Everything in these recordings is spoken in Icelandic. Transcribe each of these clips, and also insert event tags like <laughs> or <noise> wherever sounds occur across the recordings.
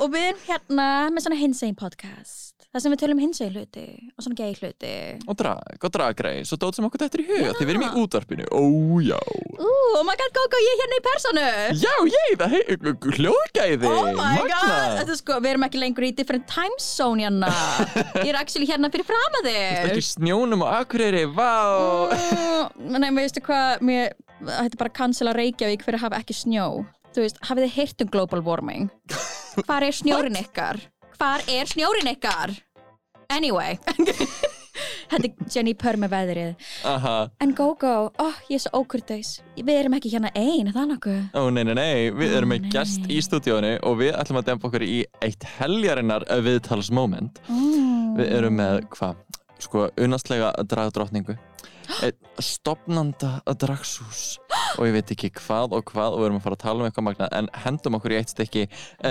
og við erum hérna með svona hinsegin podcast. Þar sem við tölum hinsegin hluti og svona gay hluti. Og drag og dragreis og dót sem okkur þetta er í huga því við erum í útvarpinu, ó já. Ú, oh my god, Gogo, ég er hérna í personu. Já, ég, það hei, hljóðgæði. Oh my god, þetta er sko, við erum ekki lengur í different time zone hérna <laughs> Ég er actually hérna fyrir fram að þig Ekki snjónum og akureyri, vá. Mm, Nei, veistu hvað, mér Þetta er bara að cancela Reykjavík fyrir að hafa ekki snjó Þú veist, hafið þið heyrt um global warming? <laughs> Hvar er snjórin ykkar? Hvar er snjórin ykkar? Anyway <laughs> Þetta er Jenny Purr með veðrið Aha, En go, oh, ég er svo ókurteis Við erum ekki hérna ein, er það nokkuð? ó nei, nei, nei Við erum með gest í stúdíónu og við ætlum að dempa okkur í eitt heljarinnar viðtalsmoment Mm. Við erum með, hvað, sko, unnastlega dragdrottningu Stopnanda dragshús og ég veit ekki hvað og hvað og við erum að fara að tala um eitthvað magnað en hendum okkur í eitt stykki.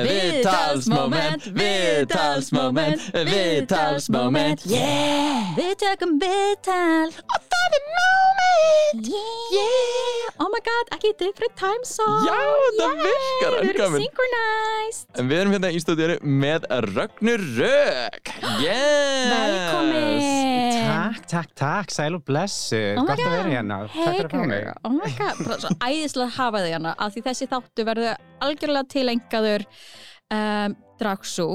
Viðtalsmoment, viðtalsmoment, viðtalsmoment Yeah, við tökum viðtal. Og það er moment Yeah, oh my god, ekki different time zone Já, það virkar, en Við erum synchronized. En við erum hérna í stúdíónu með Rögnur Rök Yes Velkomin. Takk, takk, takk, sæl og blessu, Oh gott að vera hérna, takk fyrir að fá mig. oh my god, bara svo æðislega að hafa þig hérna af því þessi þáttu verður algjörlega tilengaður um, Dragsú.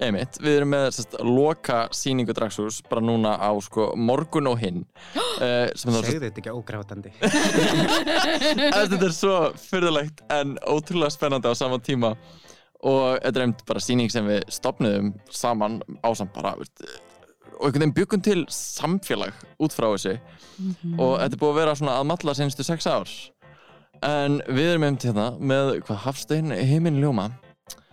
Einmitt, við erum með sest, loka síningu dragshús bara núna á sko, morgun og hinn. <gasps> Uh, Segðu þetta ekki ógrátandi. þetta er svo fyrðulegt en ótrúlega spennandi á sama tíma. Og þetta er einmitt bara síning sem við stopniðum saman ásamt bara veist, og einhvern veginn byggum til samfélag út frá þessu. Og þetta er búið að vera svona að matla senstu sex ár. En við erum einmitt hérna með hvað Hafstein Heimin Ljóma.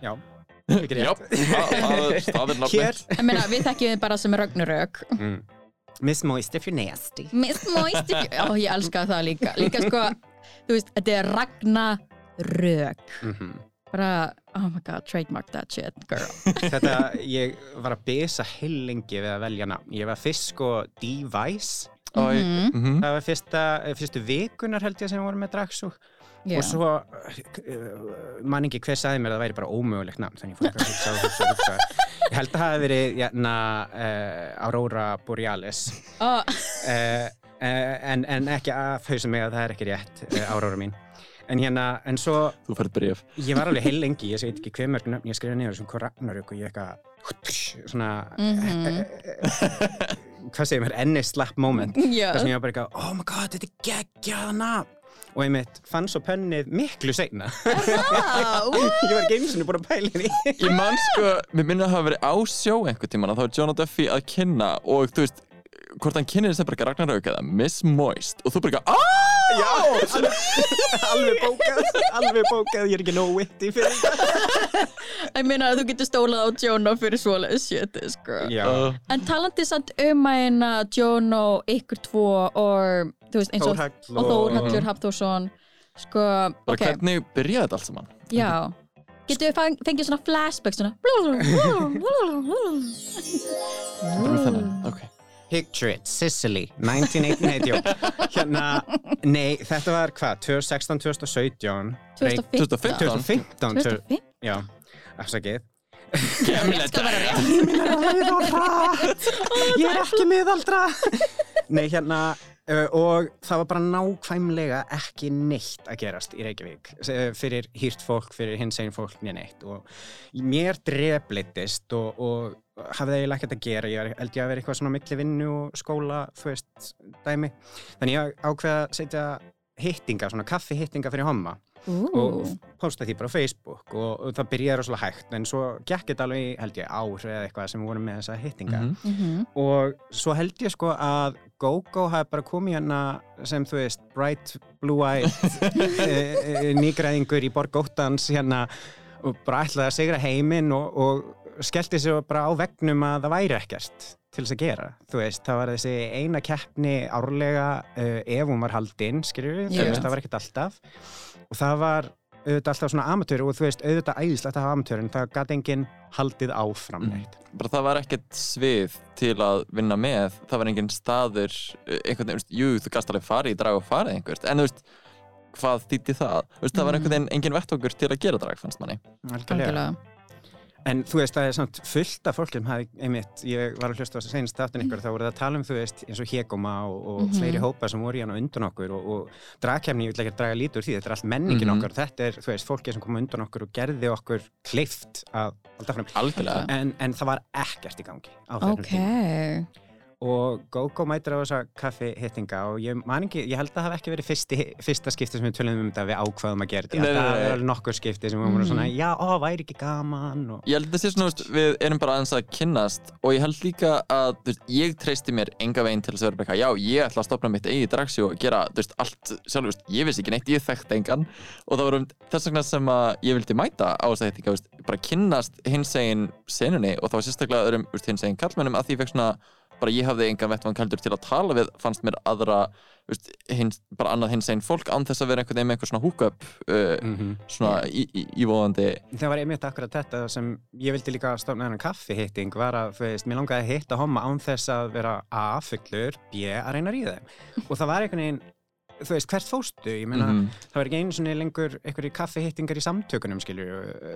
Já, <laughs> ekki Já, rétt. það, það, er- meina, við þekkjum þið bara sem Ragnarök. Mm. Miss Moist if you're nasty. Miss Moist Ó, ég elska það líka. Líka sko, þú veist, þetta er Ragnarök. Mm Bara, oh my god, trademark that shit, girl <laughs> Þetta, ég var að bisa heil lengi við að velja nafn. Ég var fyrst sko Device, og, Mhm. mhm. það var fyrsta, fyrstu vikunar held ég sem voru með dragsúk. Já. Og svo, uh, man ekki hver sagði mér að það væri bara ómögulegt nafn, þannig ég fór eitthvað að hugsa og hugsa og hugsa. Ég held að það hafi verið, jæna, uh, Aurora Borealis. Ó, uh, en, en ekki að þau mig að það er ekki rétt uh, árára mín en hérna, en svo Þú færð bréf ég var alveg heil lengi, ég veit ekki hver mörg nöfn ég skrifa niður sem hvað Ragnarök og ég eitthvað svona Mhm. hvað segir mér, enni slapp moment <laughs> Já. þar sem ég var bara eitthvað, oh my god, þetta er geggjað nafn og ég mitt fann svo pönnið miklu ú. <laughs> ég var ekki einu sinni búin að pæla í því Ég man sko, mér minna að hafa verið á sjó einhvern tíman að þá er John Duffy að kynna og þú veist, hvort hann kynir þess að bara Ragnarök eða Miss Moist og þú bara aaaah! Já, <laughs> alveg bókað, alveg bókað, ég er ekki nóg witty fyrir þetta. <laughs> Ég meina að þú getur stólað á Jono fyrir svoleiðis shit, sko. Uh, En talandi samt um að eina Jono, ykkur tvo og þú veist eins og Þórhall og Þórhallur Hafþórsson sko, hvernig byrjaði þetta allt saman? já. Getur við fengið svona flashback svona <laughs> Bara þennan, ok Picture it, Sicily, 1988 Hérna, nei, þetta var hvað, 2016, 2017 2015 2015. 2015 2015 Já, afsakið. Rétt skal vera rétt. Ég er ekki miðaldra <laughs> Nei, hérna uh, og það var bara nákvæmlega ekki neitt að gerast í Reykjavík. Eh, fyrir hýrt fólk, fyrir hins einn fólk neitt. Og mér dreflitist og, og hafði eiginlega ekkert að gera, ég var- held ég að vera eitthvað svona á milli vinnu og skóla, þú veist, dæmi. Þannig ég ákveða að setja hittinga, svona kaffi hittinga fyrir homma. Og posta því bara á Facebook og, og það byrjaði rosalega hægt en svo gekk þetta alveg held ég ár eða eitthvað sem við vorum með þessa hittinga. Mhm. Mhm. og svo held ég sko að GóGó hafi bara komið hérna sem þú veist bright blue eyed <laughs> e, e, nýgræðingur í borg óttans hérna og bara ætlaði að sigra heiminn og, og skellti sér bara á vegnum að það væri ekkert til þess að gera. Þú veist, það var þessi eina keppni árlega uh, ef hún var haldinn við, Já. það var ekkert alltaf. Og það var auðvitað alltaf svona amatör og þú veist, auðvitað æðislegt að hafa amatör en það gæti enginn haldið áfram Mhm. neitt. Bara það var ekkert svið til að vinna með, það var engin staður eh, einhvern veginn, þú veist, jú, þú gast alveg farið í drag og farið einhvert, en þú veist hvað þýtti það, þú veist, það var einhvern veginn engin vettvangur til að gera drag, fannst manni. Algjörlega. En þú veist, það er samt fullt af fólki sem hafi, einmitt, ég var að hlusta á þess að senast aftan ykkur, þá voru það að tala um, þú veist, eins og Hegoma og, og Mhm. fleiri hópa sem voru í hann á undan okkur og, og dragkefni, ég vil ekki draga lítur því, þetta er allt menningin Mhm. okkar, þetta er, þú veist, fólki sem kom undan okkur og gerði okkur kleift að halda fram. algjörlega, En, en það var ekkert í gangi á þessum ok, tíma. Og GóGó mætir á þessa kaffi hittinga og ég man ekki, ég held að það hafi ekki verið fyrsti, fyrsta skipti sem við tölum um þetta við ákvaðum að gera þetta. Nei, Það er alveg nokkur skipti sem við vorum svona, já, ó, væri ekki gaman og... Ég held að það sé svona, við erum bara aðeins að kynnast og ég held líka að, þú veist, ég treysti mér enga veginn til þess að vera eitthvað, já, ég ætla að stopna mitt eigið dragsjó og gera, þú veist, allt sjálf, þú veist, ég vissi ekki neitt, ég þekkti engan. Og það var um þess vegna sem að ég vildi mæta á þess að veist, bara kynnast hins egin senunni og það var sérstaklega öðrum, hins egin kallmennum að því fekk svona, bara ég hafði engan vettvang heldur til að tala við, fannst mér aðra, veist, hins, bara annað hins egin fólk án þess að vera einhvern veginn með einhver svona húkup, uh, Mm svona í, í, ívóðandi Það var einmitt akkurat þetta sem ég vildi líka stofna þennan kaffihitting var að, veist, mér langaði að hitta homma án þess að vera A, fullur, B, að reyna að ríða. Og það var einhvern veginn, þú veist, hvert fóstu? Ég meina, Mhm. það var ekki einu svona lengur einhverju kaffihittingar í samtökunum, skilju.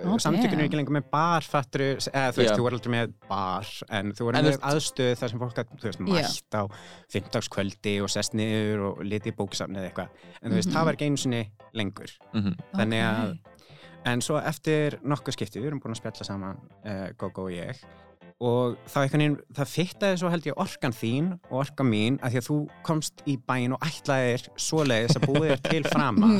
Ó, Samtökunum er ekki lengur með bar, fatturu, eða þú veist, Já. þú voru aldrei með bar, en þú voru með aðstöð þar sem fólk að, þú veist, mætt á fimmtagskvöldi og sest niður og liti í bóksafni eða eitthvað. En þú veist, Mhm. það var ekki einu svona lengur. Mhm. Þannig að Ok. En svo eftir nokkuð skipti, við erum búin að spjalla saman, uh, Gogo og ég, og einhvern veginn, það fittaði svo held ég orkan þín og orkan mín að því að þú komst í bæin og ætlaðir svoleiðis að búið þér til <laughs> frama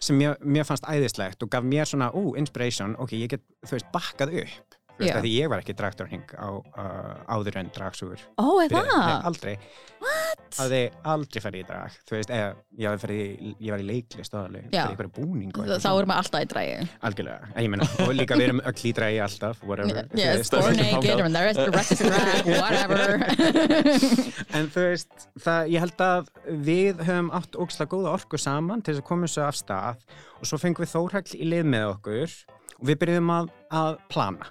sem mér, mér fannst æðislegt og gaf mér svona, ú, inspiration, ok, ég get, þú veist, bakkað upp. Veist, því ég var ekki dragdorning á uh, áður en dragsugur. Ó, er Nei, það? aldrei. What? Hafði aldrei farið í drag, þú veist, eða ég, farið í, ég var í leiklist Já. fyrir einhverju búning Þá erum við alltaf í drægi Algjörlega, ég meina, og líka við erum öll í dragi alltaf, whatever. Yes, or naked, and the rest, the rest is drag, <laughs> whatever <laughs> En þú veist, það, ég held að við höfum átt ógislega góða orku saman til þess að koma þessu af stað og svo fengum við Þórhall í lið með okkur og við byrjuðum að, að plana,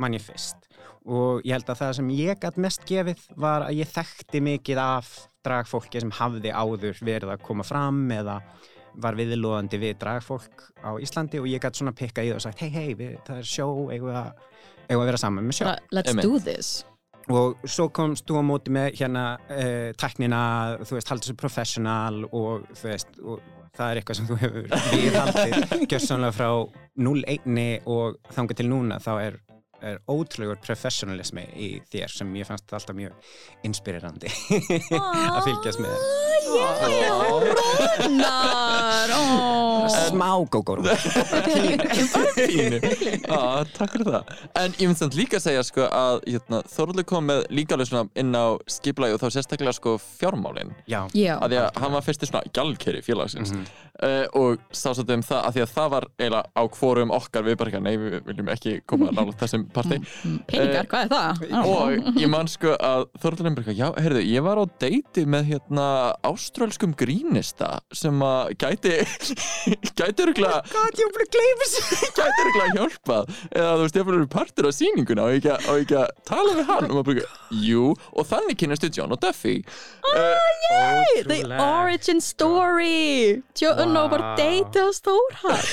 Mann ég fyrst. Og ég held að það sem ég gætt mest gefið var að ég þekkti mikið af dragfólki sem hafði áður verið að koma fram eða var viðlóðandi við dragfólk á Íslandi og ég gætt svona pikkað í það og sagt hei hei, það er sjó, eigum við að, eigum við að vera saman með sjó. Let's Einmitt. do this og svo komst þú á móti með hérna uh, teknina, þú veist, haldið svo professional og þú veist, og það er eitthvað sem þú hefur <laughs> viðhaldið gjörsamlega frá 0-1 og þangað til núna þá er, er ótrúlegur professionalismi í þér sem ég fannst alltaf mjög inspirerandi <laughs> að fylgjast með. Ragnar ó. smá Já, takk fyrir það. En ég myndi samt líka að segja sko að hérna, Þorvaldur kom með líka alveg inn á skipulagi og þá sérstaklega sko fjármálin. Já, að því að hann var fyrsti svona gjaldkeri félagsins. Mhm. Uh, og sá svolítið um það að því að það var eiginlega á hvorum okkar við bara ekki, nei við viljum ekki koma <laughs> nála þessum partí peningar, hvað er það? <laughs> Og ég man sko að eitthvað, já, heyrðu, ég var á deiti með hérna áströlskum grínista sem að gæti <laughs> gæti að gleyma þessu. gæti örgulega hjálpað. Eða þú veist, ég fyrir partur á sýninguna og ekki, að- að tala við hann? Og maður eitthvað, jú, og þannig kynnastu John og Duffy. Uh, The origin story. John Vá. wow. var deiti á Stórhall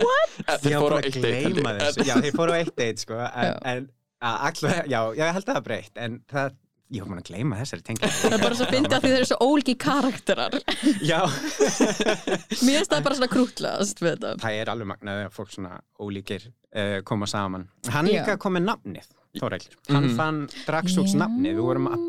What? <laughs> þeir fóru á eitt date. Já, þeir fóru á eitt date, sko. En, allavega, já, ég held að það er breytt. En það, ég var búin að gleyma þessari tengingu. Það er bara svo fyndið að því þeir eru svo ólíki karakterar Já. <laughs> Mér finnst það bara svona krútlegast við þetta það er alveg magnaði að fólk svona ólíkir uh, koma saman. Hann líka kom með nafnið, Þórældur. Hann Mhm. fann Dragsúks nafnið. Við vorum að,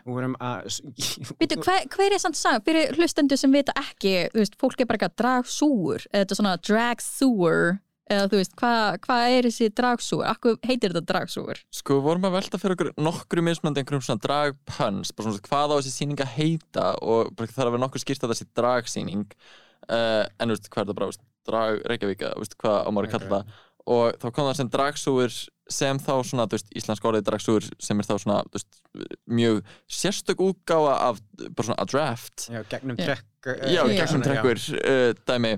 við vorum að... <laughs> Býtu, hver, hver er samt saman, fyrir hlustendur sem vita ekki, þú veist, fólk er bara eitthvað dragsúur, eða þetta er svona dragsúur, eða þú veist, hvað hva er þessi dragsúur, akkur heitir þetta dragsúur? Sko, við vorum að velta fyrir okkur nokkru mismunandi einhverjum svona dragpönns, bara svona hvað á þessi sýning að heita? Og bara það er að vera nokkur skýrt að þessi dragsýning. Uh, en þú veist, hvað er það bara, drag Reykjavík þú veist, hvað á maður að kalla það og þá kom það sem dragsúur sem þá svona, þú veist, íslensk orðið dragsúur sem er þá svona, þú veist, mjög sérstök útgáfa af bara svona a draft Já, gegnum Já. trekk uh, já, Já. gegnum trekkur uh, dæmi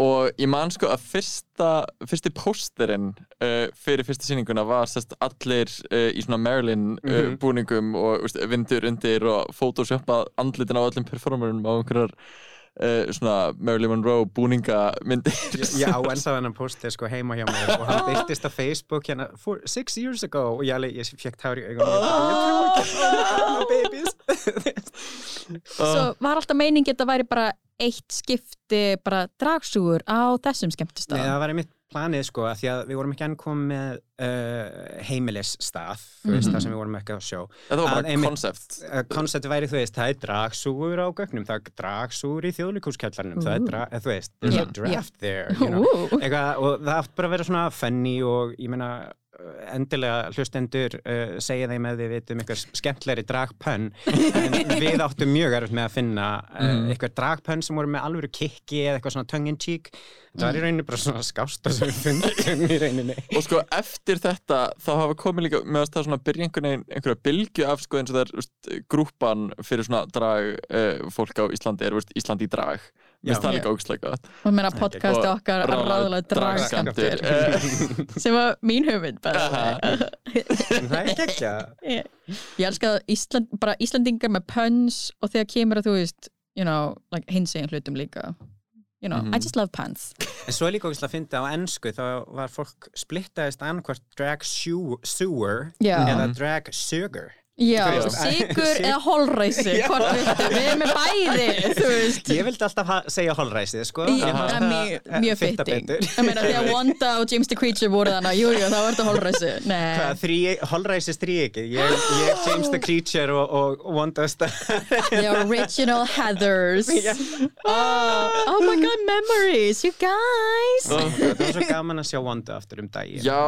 og ég man sko að fyrsta fyrsti pósterinn uh, fyrir fyrsta sýninguna var sérst allir uh, í svona Marilyn uh, Mhm. búningum og veist, vindur undir og photoshopa andlitin á öllum performerum á einhverjar uh, svona Marilyn Monroe búningamyndir Já, en það var hann postið sko heima hjá mér. Og hann byrtist á Facebook hérna six years ago. Og ég, ég fekk tár í augunum. Og ég trúi ekki <laughs> <laughs> Svo var alltaf meiningi að það væri bara eitt skipti bara dragsúgur á þessum Nei, skemmtistað það var einmitt planið sko að því að við vorum ekki enn komið með uh, heimilisstað, þú veist, Mhm. það sem við vorum ekki á sjó. Þetta var Að bara einmitt- konsept. Uh, Koncepti væri, þú veist, það er dragsúgur á gögnum, það er dragsúgur í þjóðlíkúskjallarnum, það er, dra eh, þú veist, there's Já, a draft there, you know. Eitthvað, og það átt bara að vera svona funny og ég meina endilega hlustendur uh, segja þeim ef þið vitum eitthvað skemmtlegri dragpönn en <laughs> við áttum mjög erfitt með að finna uh, Mm. eitthvað dragpönn sem voru með alvöru kikki eða eitthvað svona tongue in cheek. Það var í rauninni bara svona skásta sem við fundum í rauninni. <laughs> Og sko eftir þetta þá hafa komið líka með að það svona byrja einhvern veginn einhverja bylgju af sko eins og það er grúpan fyrir svona drag uh, fólk á Íslandi er úst, Ísland í drag mér það Já. líka ógæslega gott. Og meina podcasti Og okkar ráðlega dragskamptur dragskammtur. <laughs> sem var mín hugmynd bara það er ekki ekki ég, ég elska að Ísland, bara Íslandingar með puns og þegar kemur að þú veist you know, like hinsegin hlutum líka. You know, Mhm. I just love puns. En svo er líka ógæslega að finna á ennsku þá var fólk splittaðist annarkvort drag sew- sewer Já. eða drag sugar já, sigur sig- <laughs> eða holræsi hvort viltu, við erum með bæði þú veist Ég vildi alltaf segja holræsið, sko. Já, það er mjög, fitting betur. ég meina <laughs> þegar Wanda og James the Creature voru þannig jú, jú, þá var þetta holræsi nei Hvað, þrý, holræsið strí ekki? Ég, ég, James the Creature og, og Wanda Star. The original Heathers <laughs> Já. oh, oh my god, memories, you guys Það var svo gaman að sjá Wanda aftur um daginn. já,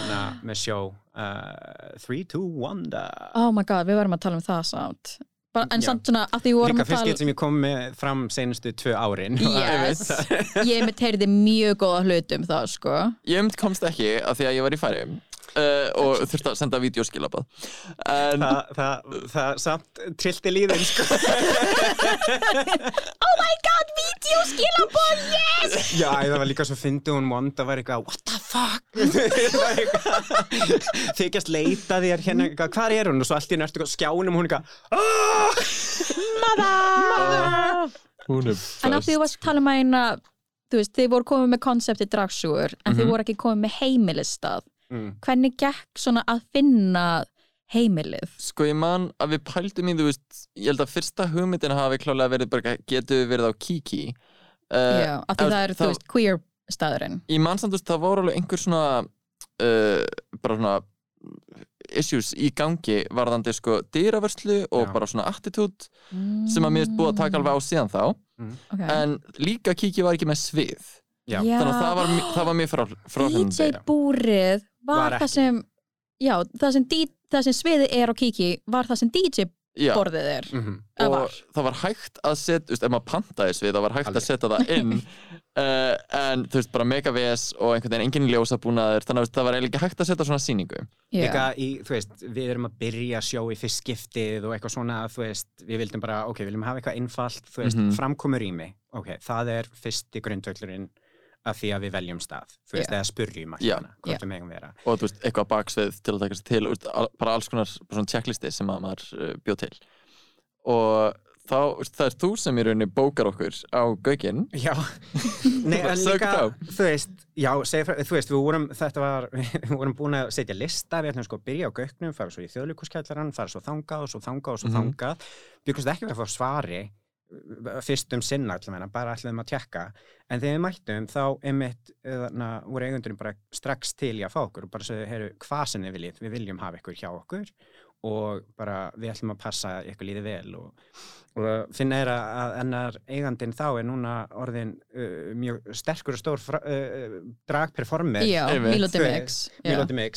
Hérna með sjó uh, 3-2 Wanda. Oh my god, við varum að tala um það samt Bara, En Já. samt svona að því við vorum Líka að fyrst tala get sem ég kom með fram senustu tvö árin. <laughs> Yes, ég mitt heyrði mjög góða hluti um það sko ég mynd komst ekki af því að ég var í færi uh, og þurfti að senda vídeoskilabað en Það, það, það samt trillti líðin, sko. <laughs> Oh my god, videoskilabóð, yes! Já, það var líka svo fyndi hún Wanda var eitthvað, what the fuck? <laughs> Það þykjast leita þér hérna, eitthvað, hvað er hún? Og svo allt í á skjánum hún eitthvað "Ah!" Mother! Hún er En af því þú varst að tala um að eina Þú veist, þið voru komið með konsepti dragsúgur En þið voru ekki komið með heimilistað Mm. Hvernig gekk svona að finna heimilið? Sko ég man að við pældum í þú veist ég held að fyrsta hugmyndin hafi klálega verið bara getur við verið á Kiki uh, Já, af því það er, þá- þú veist, queer staðurinn Ég man samt þú veist það voru alveg einhver svona uh, bara svona issues í gangi varðandi sko dýravörslu og Já. bara svona attitude sem að mér er búið að taka alveg á síðan þá okay. en líka Kiki var ekki með svið Já. þannig að það var, það var mér frá, frá DJ búrið var, Var það sem Já, það sem, það sem sviðið er á Kiki var það sem DJ Já, borðið er Mhm. Það og var. það var hægt að setja, ef maður pantaði svið það var hægt Aldrei. að setja það inn uh, <laughs> en þú veist, bara mega ves og einhvern veginn enginn ljósabúnaður, þannig að það var eiginlega hægt að setja svona sýningu Já. Líka í, þú veist, við erum að byrja sjó í fyrst skiptið og eitthvað svona, þú veist, við vildum bara, ok, við viljum hafa eitthvað einfalt, þú veist, Mhm. framkomur í mig, ok, það er fyrsti grundvöllurinn af því að við veljum stað, þú veist, Já. eða spurjum Já. alltaf, hvort við megum vera. og þú veist, eitthvað baksvið til að taka sér til veist, al- bara alls konar svona checklisti sem að maður uh, bjóð til og þá, veist, það er þú sem í rauninni bókar okkur á gaukinn Já, <laughs> nei, líka, þú veist, já, segja frá, þú veist, við vorum, þetta var, <laughs> við vorum búin að setja lista, við ætlum sko að byrja á gauknum, fara svo í þjóðlíkuskjallarann, fara svo þangað og svo þangað og svo Mhm. þangað, byggust ekki við að fá svari uh, fyrst um sinna allavega, bara ætlum að tjekka, en þegar við mættum þá einmitt, na, voru eigundurinn bara strax til í að fá okkur og bara segja, heyru, hvað sem þið viljið, við viljum hafa ykkur hjá okkur og bara við ætlum að passa ykkur líði vel og, og finna er að ennar eigandinn þá er núna orðin uh, mjög sterkur og stór uh, dragperformer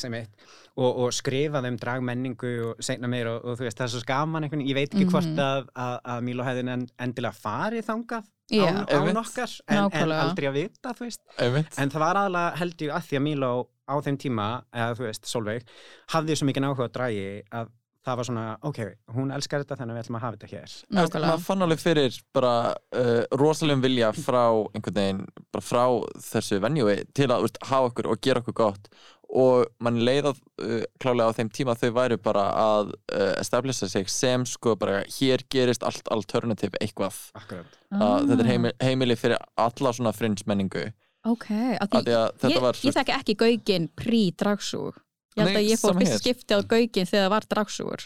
einmitt, og, og skrifaði um dragmenningu og segna meir og, og þú veist það er svo skaman einhvern, ég veit ekki hvort Mhm. að, að, að Milo hefði en- endilega farið þangað. Án, án okkar en, en aldrei að vita, þú veist Einmitt. En það var aðalega held ég að því að Míló á þeim tíma, eða þú veist, Solveig, hafði svo mikið áhuga á dragi að það var svona, ok, hún elskar þetta þannig að við ætlum að hafa þetta hér. Nákvæmlega. maður fann alveg fyrir bara uh, rosalegum vilja frá einhvern veginn, bara frá þessu venjúi til að veist, hafa okkur og gera okkur gott og mann leiða uh, klálega á þeim tíma þau væru bara að uh, establisha sig sem sko bara hér gerist allt alternativ eitthvað Akkurat. að þetta er Ah. heimili, heimili fyrir alla svona fringe menningu Ok, að að því, því að þetta ég, var ég þekki ekki gaugin prí-dragsúr. Ég held Nei, að ég fór fyrst skipti á gaugin þegar það var dragsúr.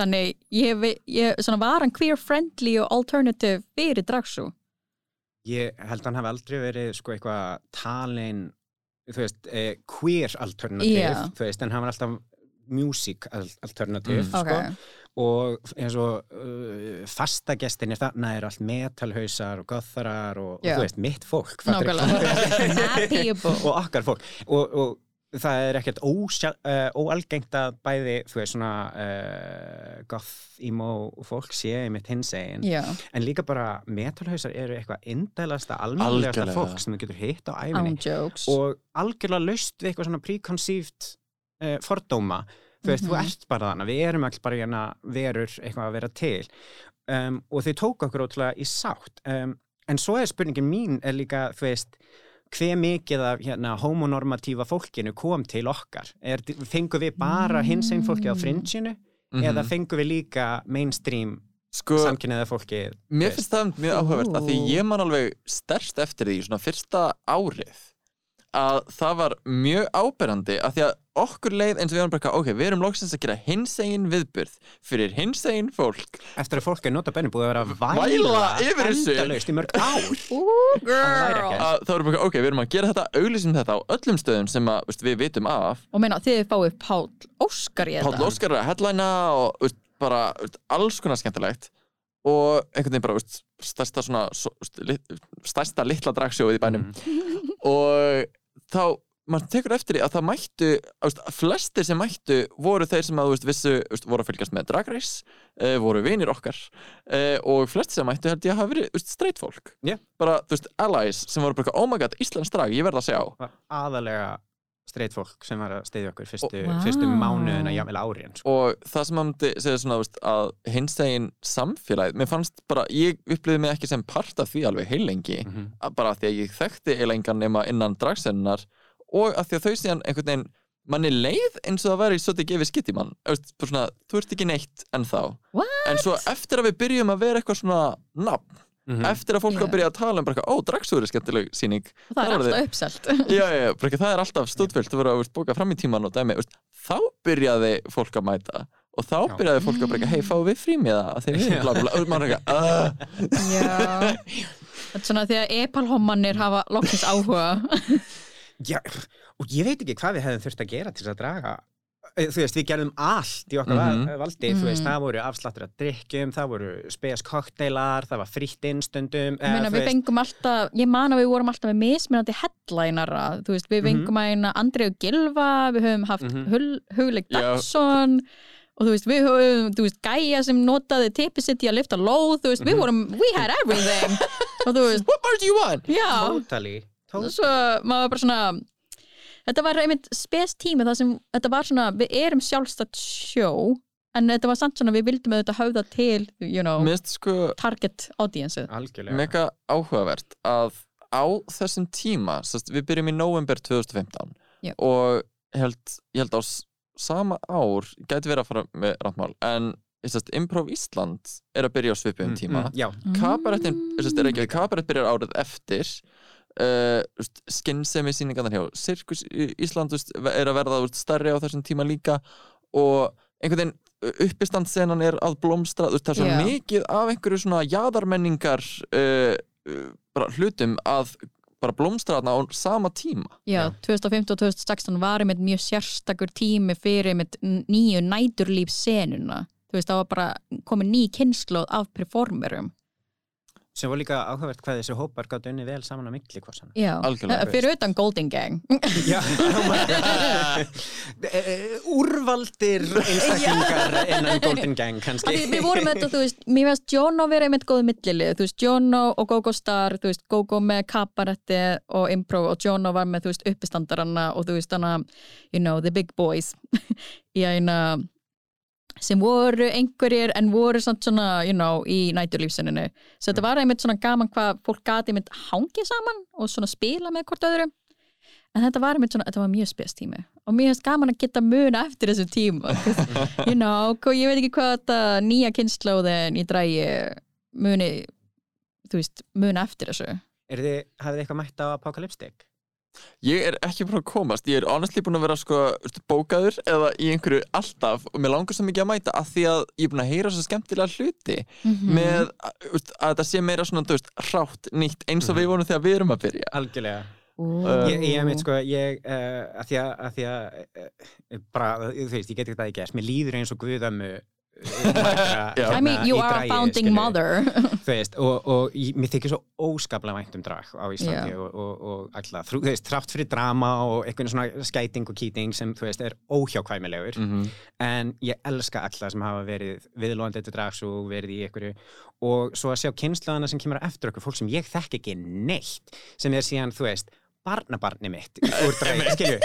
Þannig ég, ég svona var hann queer-friendly og alternative fyrir dragsú. Ég held að hann hafi aldrei verið sko eitthvað talin, þú veist, eh, queer alternative, Já. þú veist, en hann var alltaf music al- alternative, Mm. sko. Ok, Og eins og uh, fastagestinir þarna er allt metalhausar og gotharar og, og Já. þú veist, mitt fólk. <laughs> og okkar fólk og, og það er ekkert uh, óalgengt að bæði þú veist svona uh, goth, emo fólk sé einmitt hins egin en líka bara metalhausar eru eitthvað indælasta almennlegasta fólk sem þú getur hitt á æfinni og algjörlega laust við eitthvað svona preconceived uh, fordóma. Þú veist, þú Mhm. ert bara þannig, við erum all bara hérna verur eitthvað að vera til. Um, og þau tóku okkur ótrúlega í sátt. Um, en svo er spurningin mín er líka, þú veist hver mikið af hérna, homonormatífa fólkinu kom til okkar er, fengum við bara hins einn fólki á Mm. fringinu Mhm. eða fengum við líka mainstream sko, samkynniða fólki Mér finnst það mjög áhugavert að því ég man alveg stærst eftir því svona fyrsta árið að það var mjög áberandi að því að okkur leið eins og við erum bara ok, við erum loksins að gera hinsegin viðburð fyrir hinsegin fólk. Eftir að fólk er nota benni búið að vera að Væla væla yfir þessu. endalaust í mörg ár. Að það voru bara ok, við erum að gera þetta auglýsum þetta á öllum stöðum sem að, veist, við vitum af. Og meina, þið fáið Páll Óskar í þetta. Páll Óskar er að headlina og veist, bara veist, alls konar skemmtilegt. Og einhvern veginn bara veist, stærsta svona stærsta litla dragsjóið í bænum. Mhm. og þá maður tekur eftir því að það mættu veist, flestir sem mættu voru þeir sem að veist, vissu, veist, voru að fylgjast með Drag Race uh, voru vinir okkar uh, og flestir sem mættu held ég að hafa verið veist, straight fólk Já. bara, allies sem voru bara, oh my god, Íslands drag, ég verð að sjá aðalega straight fólk sem var að steyðja okkur fyrstu, vá. fyrstu mánuðina, jáfnvel árin sko. og það sem maður myndi segja svona, veist, að hinsegin samfélagið, mér fannst bara ég upplýði mig ekki sem part af því alveg heilengi mm að bara af því að ég þekkti eiginlega engan nema innan dragsennar og að því að þau síðan einhvern veginn manni leið eins og það væri svolítið gefið skitt í mann Þú veist, bara svona, þú ert ekki neitt ennþá What? en svo eftir að við byrjum að vera eitthvað svona nafn, eftir að fólk Yeah. að byrja að tala um bara ó, dragsúður er skemmtileg síning Og það <laughs> Það er alltaf uppselt. já, já, bara það er alltaf stúdfyllt þú verður að bóka fram í tíman og dæmi veist, þá byrjaði fólk að mæta og þá Já. byrjaði fólk að bara, hei, fáum við frímiða að þeir við, bla, bla, bla, og maður er eitthvað, uh, Já. Þetta er svona því að epalhommanir hafa loksins áhuga. <laughs> Já, og ég veit ekki hvað við hefðum þurft að gera til að draga þú veist, við gerðum allt í okkar mm valdi, þú veist, það voru afsláttur að drikkjum, það voru spes kokteilar, það var fritt innstundum Ég meina, við fengum alltaf, ég man að við vorum alltaf með mismunandi headlinera, þú veist, við Mhm. fengum að eina Andreu Gilva, við höfum haft Mhm. Hul, Hugleik. Dagsson og þú veist, við höfum, þú veist, Gæja sem notaði tipi sitt í að lifta lóð, þú veist, við Mhm. vorum, we had everything <laughs> og þú veist, what more do you want? já, Totally, totally. svo maður bara svona þetta var einmitt spes tími það sem, þetta var svona, við erum sjálfstætt sjó, en þetta var samt svona við vildum auðvitað höfða til, you know sko target audience Algjörlega. mega áhugavert að á þessum tíma, sest, við byrjum í november 2015 Já. og held, ég held á sama ár, gæti verið að fara með ráttmál, en sest, Improv Ísland er að byrja á svipum Mm, tíma mm, Já, Kabarettin, Mm. sest, er ekki, kabarett byrjar árið eftir uh, skinnsemi síningarnar hjá Sirkus Ísland veist, er að verða veist, stærri á þessum tíma líka og einhvern veginn uppistandsenan er að blómstra veist, það er svo Já. mikið af einhverju svona jaðarmenningar uh, uh, bara hlutum að bara blómstra þarna á sama tíma Já, Já. 2015 og 2016 var einmitt mjög sérstakur tími fyrir einmitt nýju næturlíf senuna þú veist, það var bara komin ný kynnslóð af performerum sem var líka áhugavert hvað þessi hópar gátt unni vel saman á Já, Algjörlega. Eh, fyrir utan Golden Gang. Já, oh <laughs> god Eh, Úrvaldir einstaklingar innan Golden Gang kannski. Því Við vorum þetta, þú veist, mér veist Jono verið einmitt góð millilið, þú veist, Jono og Gogo Star, þú veist, Gogo með kabaretti og improv og Jono var með, þú veist, uppistandaranna og þú veist, hana, you know, the big boys <laughs> í eina sem voru einhverjir en voru samt svona, you know, í næturlífsinninu svo þetta var einmitt svona gaman hvað fólk gati einmitt hangið saman og svona spila með hvort öðru. En þetta var einmitt svona, þetta var mjög spes tími. Og mér finnst gaman að geta muna eftir þessu tíma you know, <laughs> hva- ég veit ekki hvað þetta nýja kynnslóðin í drægi muni þú veist, muna eftir þessu. Er þið, hafið þið eitthvað mætt á Apocalyptic? Ég er ekki búin að komast, ég er honestly búin að vera sko bókaður eða í einhverju alltaf og mér langar svo mikið að mæta að því að ég er búin að heyra svo skemmtilega hluti Mhm. með að, að þetta sé meira svona, þú veist, hrátt, nýtt eins og við vorum þegar við erum að byrja Algjörlega Ú. Ég, ég veit sko, ég, uh, að því að, að, því að uh, bara, þú veist, ég get ekki það ekki mér líður eins og uh, Já. I mean, you are a founding mother. Þú veist, og, og ég, mér þykir svo óskaplega vænt um drag á Íslandi Já. og, og, og alltaf, þú veist, þrátt fyrir drama og einhvern svona skæting og kýting sem, þú veist, er óhjákvæmilegur mm en ég elska alla sem hafa verið viðlóðandi til drags og verið í einhverju. Og svo að sjá kynnslóðana sem kemur eftir okkur, fólk sem ég þekk ekki neitt sem er síðan, þú veist barnabarni mitt <laughs> úr dragi, skilju.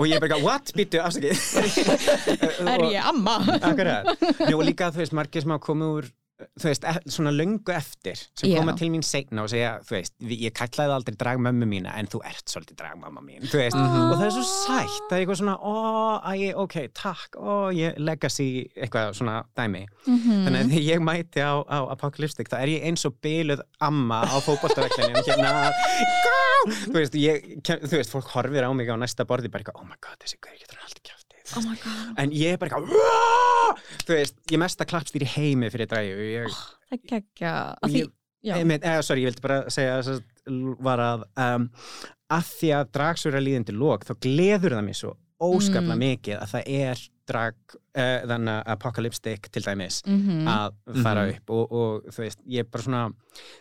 Og ég er bara, what, býttu, afsakið. <laughs> <laughs> Er ég amma? Akkurat, og líka þú veist, margir sem hafa komið úr þú veist, e svona löngu eftir sem Já. koma til mín seinna og segja þú veist, ég kallaði aldrei dragmömmu mína en þú ert svolítið dragmamma mín veist, og það er svo sætt það er eitthvað svona, ó, æ, ok, takk ó, ég legacy eitthvað svona dæmi, Mhm. þannig að þegar ég mæti á, á Apocalyptic, þá er ég eins og byluð amma á fótboltaveklinu hérna, þú veist, ég, þú veist, fólk horfir á mig á næsta borði bara eitthvað, oh my god, þessi guður getur alltaf kjátt Oh en ég er bara eitthvað þú veist, ég mesta klappstýr í heimi fyrir dræju ég, því, ég, já. einmitt, eða, sorry, ég vildi bara segja að var að um, að því að dragsur að líðandi lók þá gleður það mér svo óskaplega Mm. mikið að það er drag uh, þannig að apocalyptic til dæmis Mhm. að fara Mhm. upp og, og þú veist, ég er bara svona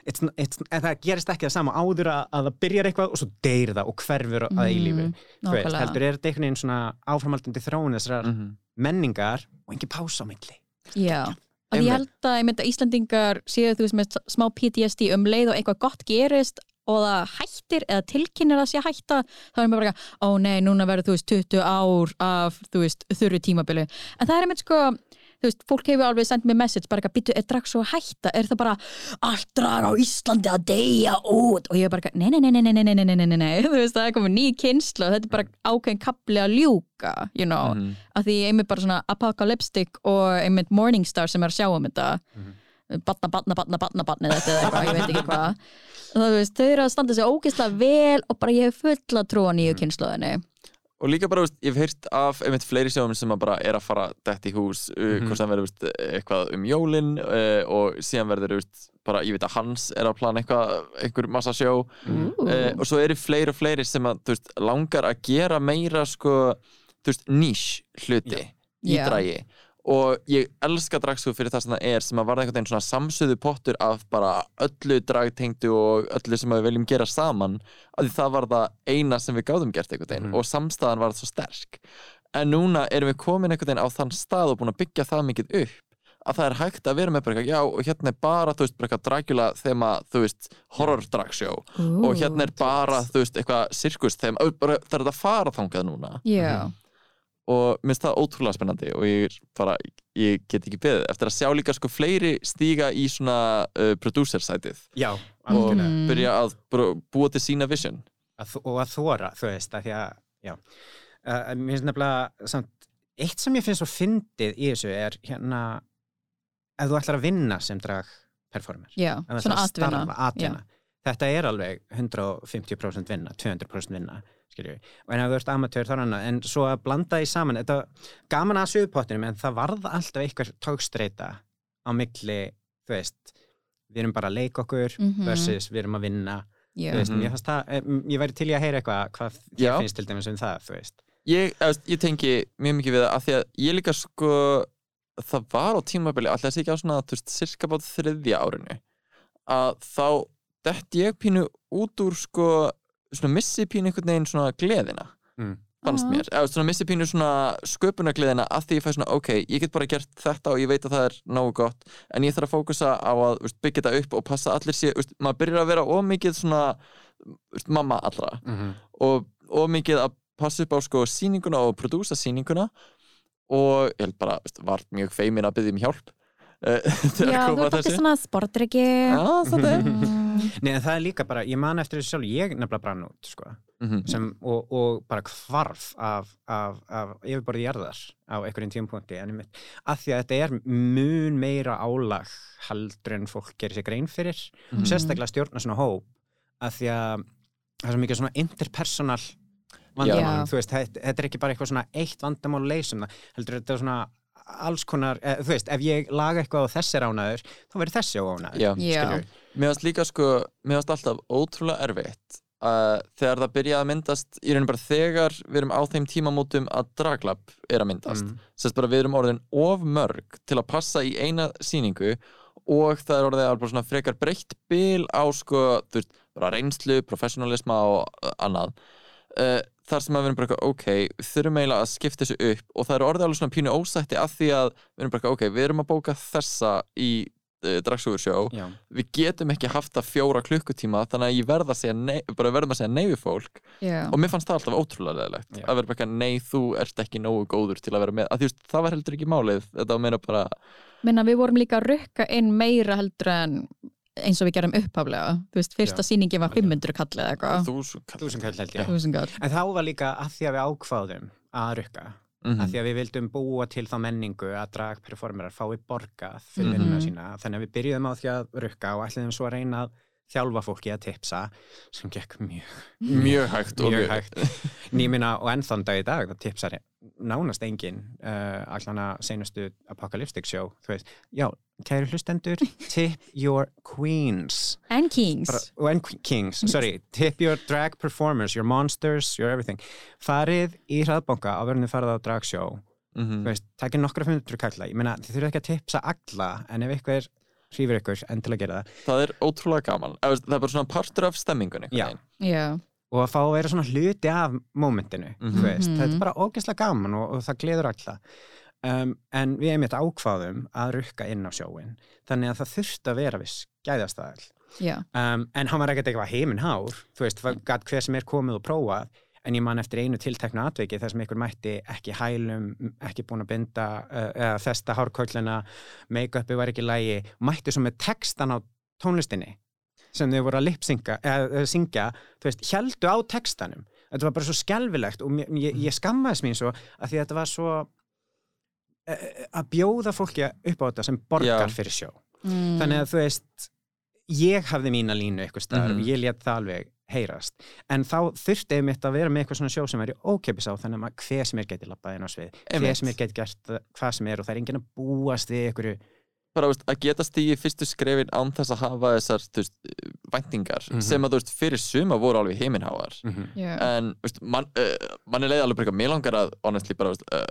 it's, it's, það gerist ekki það sama áður að, að það byrjar eitthvað og svo deyr það og hverfur að eilífu, Mhm, þú veist, heldur er þetta einhvern veginn svona áframaldandi þróun þessar -hmm. menningar og engin pása á milli Já, að ég held að ég myndi að Íslandingar séu þú veist með smá PTSD um leið og eitthvað gott gerist og það hættir eða tilkynir að sé hætta þá er mér bara, ó nei, núna verður þú veist 20 ár af, þú veist, þurru tímabili. En það er einmitt sko þú veist, fólk hefur alveg sendt mér message bara ekki, býtu, er drag svo að hætta, er það bara allt drag á Íslandi að deyja út? Og ég er bara, ekki, nei, nei, nei, nei, nei, nei, nei, nei, nei, nei, nei, <laughs> þú veist, það er komið ný kynslu og þetta er bara ákveðin kapli að ljúka you know, Mhm. að því einmitt bara svona Apocalyptic og einmitt Morningstar sem er að sjá um þetta batna, batna, batna, batna, batna þetta eða eitthvað, ég veit ekki hvað það veist, þau eru að standa sig ógeðslega vel og bara ég hef fulla trú á nýju kynnslóðinni og líka bara, veist, ég hef heyrt af einmitt fleiri sjóðum sem að bara er að fara dætt í hús, uh, Mhm. hvort það verður veist, eitthvað um jólin uh, og síðan verður, veist, bara, ég veit að Hans er að plana eitthvað, einhver massa sjó Ú. uh, og svo eru fleiri og fleiri sem að, þú veist, langar að gera meira, sko, þú veist, nýs hluti í Já. dragi og ég elska dragsúð fyrir það sem það er sem að varða einhvern veginn svona samsöðu pottur af bara öllu dragtengdu og öllu sem við viljum gera saman af því það var það eina sem við gáðum gert einhvern veginn Mhm. og samstæðan var það svo sterk. En núna erum við komin einhvern veginn á þann stað og búin að byggja það mikið upp að það er hægt að vera með bara eitthvað, já og hérna er bara, þú veist, bara eitthvað Dracula þema, þú veist, horror dragsjó. Og hérna er bara, þú veist, eitthvað sirkus þema, bara, það og mér finnst það ótrúlega spennandi og ég bara, ég get ekki beðið eftir að sjá líka sko fleiri stíga í svona uh, producer sætið Já, og algjörlega. Mhm. byrja að búa til sína vision. Að, og að þóra, þú veist, að því að já, uh, mér finnst nefnilega samt, eitt sem ég finnst svo fyndið í þessu er hérna ef þú ætlar að vinna sem drag performer já, svona að atvinna. þetta er alveg 150% vinna 200% vinna skilju, og en ef þú ert amatör þá er annað, en svo að blanda því saman þetta gaman að suðupottinum en það varð alltaf eitthvað tókstreita á milli, þú veist við erum bara að leika okkur Mhm. versus við erum að vinna. Þú veist, Mhm. mér fannst það, eh, ég væri til í að heyra eitthvað hvað þér finnst til dæmis um það, þú veist. Ég, ég tengi mjög mikið við það af því að ég líka sko það var á tímabili alltaf þessi ekki á svona, þú veist, cirka bát þriðja árinu að þá dett ég pínu út úr sko, svona missi pínu einhvern veginn svona gleðina Mm. fannst Ah. mér, eða svona missi pínu svona sköpunargleðina að því ég fæ svona ok, ég get bara gert þetta og ég veit að það er nógu gott en ég þarf að fókusa á að veist, byggja þetta upp og passa allir sé, veist, maður byrjar að vera ómikið svona veist, mamma allra Mhm. og ómikið að passa upp á sko sýninguna og prodúsa sýninguna og ég held bara, var mjög feimin að byggja um hjálp <laughs> þegar Já, þú alltaf þessu svona sportryggi Já, svolítið mm. Nei, en það er líka bara, ég man eftir þessu sjálf, ég nefnilega brann út, sko, Mhm. sem, og, og bara hvarf af, af, af yfirborðið jarðar á einhverjum tímapunkti, en einmitt, að því að þetta er mun meira álag heldur en fólk gerir sér grein fyrir, Mhm. og sérstaklega stjórna svona hóp, að því að það er svo mikið svona interpersonal vandamál, þú veist, þetta, þetta er ekki bara eitthvað svona eitt vandamál leysum heldur þetta er svona alls konar, eh, þú veist, ef ég laga eitthvað og þessi er ánaður, þá verður þessi. Já. Mér varst líka sko, mér varst alltaf ótrúlega erfitt uh, þegar það byrjaði að myndast í rauninu bara þegar við erum á þeim tímamótum að draglab er að myndast Mm. sérst bara við erum orðin of mörg til að passa í eina sýningu og það er orðið alveg bara svona frekar breytt bil á sko, þú veist, bara reynslu, professionalisma og annað uh, þar sem að við erum bara eitthvað, ok, við þurfum eiginlega að skipta þessu upp og það er orðið alveg svona pínu ósætti af því að við erum bara eitthvað, ok, við erum að bóka þessa í uh, dragsúgursjó Já. við getum ekki haft það fjóra klukkutíma þannig að ég verð að segja nei, bara verðum að segja nei við fólk Já. og mér fannst það alltaf ótrúlega leðilegt að vera bara eitthvað, nei þú ert ekki nógu góður til að vera með, að þú veist, það var heldur ekki málið þetta var meira bara, Minna, við vorum líka að rukka inn meira heldur en eins og við gerum upphaflega þú veist, fyrsta Já. sýningin var 500 kall eða eitthvað þú svo kall Þúsund kall held ég. En þá var líka að því að við ákváðum að rukka, Mhm. að því að við vildum búa til þá menningu að dragperformerar fái borgað fyrir Mhm. vinnuna sína. Þannig að við byrjuðum á því að rukka og ætliðum svo að reyna að þjálfa fólki að tipsa sem gekk mjög, mjög hægt og mjög hægt. Nýmina og ennþann dag í dag það tipsar nánast engin uh, allan að seinustu apocalyptic show, þú veist, já, kæru hlustendur, <laughs> tip your queens. And Kings. Bara, en kings, sorry. <laughs> Tip your drag performers, your monsters, your everything. Farið í hraðbanka á verðinu farið á dragsjó. Mhm. þú veist, takið nokkra fundur kalla. Ég meina, þið þurfið ekki að tipsa alla en ef eitthvað hrýfur ykkur, enn til að gera það. Það er ótrúlega gaman. Það er bara svona partur af. Já, og að fá að vera svona hluti af Mhm. þú veist, Mhm. þetta er bara ógeðslega gaman og, og það gleður alla um, en við einmitt ákváðum að rukka inn á sjóin þannig að það þurfti að vera viss gæðastæðal já, um, en hann var ekkert eitthvað heiminhár þú veist, gæt hver sem er komið og prófað en ég man eftir einu tilteknu atviki þar sem ykkur mætti ekki hælum ekki búin að binda uh, eða festa hárkóllina, make-upi var ekki lægi, mætti svo með textan á tónlistinni sem þau voru að lipsynga, eða syngja þú veist, heldu á textanum. Þetta var bara svo skelfilegt og ég, ég skammaðis mín svo að því að þetta var svo að bjóða fólki upp á þetta sem borgar Já. fyrir sjó mm. þannig að þú veist ég hafði mína línu eitthvað Mhm. og ég let það alveg heyrast en þá þurfti ég mitt að vera með eitthvað svona sjó sem væri ókeppis á þannig að hver sem er geti labbað inn á svið hver Einmitt. sem er geti gert hvað sem er og það er enginn að búast við einhverju bara veist, að geta stíði fyrstu skrefin án þess að hafa þessar þú veist, væntingar Mhm. sem að þú veist, fyrir suma voru alveg heiminháar já. en veist, man, uh, mann er leið alveg bara eitthvað, mér langar að honestly bara veist, uh,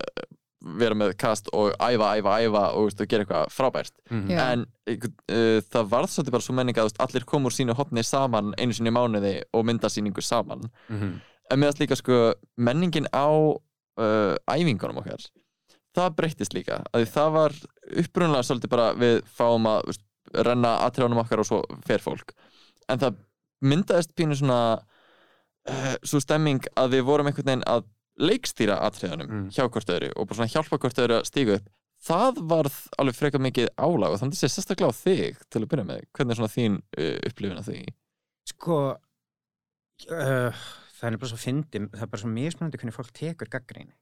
vera með kast og æfa, æfa, æfa og, veist, og gera eitthvað frábært. Já. en uh, það varð svolítið bara svo menning að veist, allir kom úr sínu hopni saman einu sinni mánuði og mynda síningu saman. Mhm. en meðast líka sko menningin á uh, æfingunum okkar það breyttist líka, að því það var upprunlega svolítið bara við fáum að veist, renna atriðanum okkar og svo fer fólk. En það myndaðist pínu svona uh, svo stemming að við vorum einhvern veginn að leikstýra atriðanum Mm. hjá hvort öðru og bara svona hjálpa hvort öðru að stíga upp það varð alveg frekar mikið álag og þannig sé sérstaklega á þig til að byrja með hvernig er svona þín uh, upplifin af því sko uh, það er bara svo fyndi það er bara svo mismunandi hvernig fólk tekur gaggríni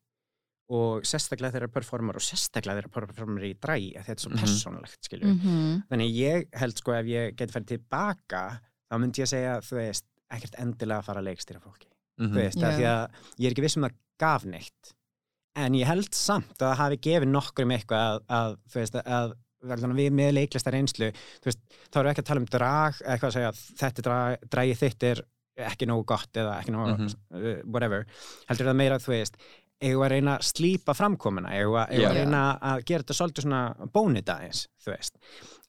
og sérstaklega þeirra performer og sérstaklega þeirra performer í dræ að þetta er svo Mhm. persónulegt skilju Mhm. Þannig ég held sko ef ég geti farið tilbaka þá myndi ég segja, þú veist, ekkert endilega að fara að leikstýra fólki. Mm Þú veist, því að ég er ekki viss um að það gaf neitt. En ég held samt að það hafi gefið nokkur um eitthvað að, að þú veist, að við með leiklistar einslu, þá við ekki að tala um drag, eða eitthvað að segja að þetta drag, dragið þitt er ekki nógu gott eða ekki nógu, Mhm. uh, whatever. Heldur það meira, þú veist, eigum að reyna að slípa framkomuna, eigum að- við að reyna að gera þetta svolítið svona bónið aðeins, þú veist.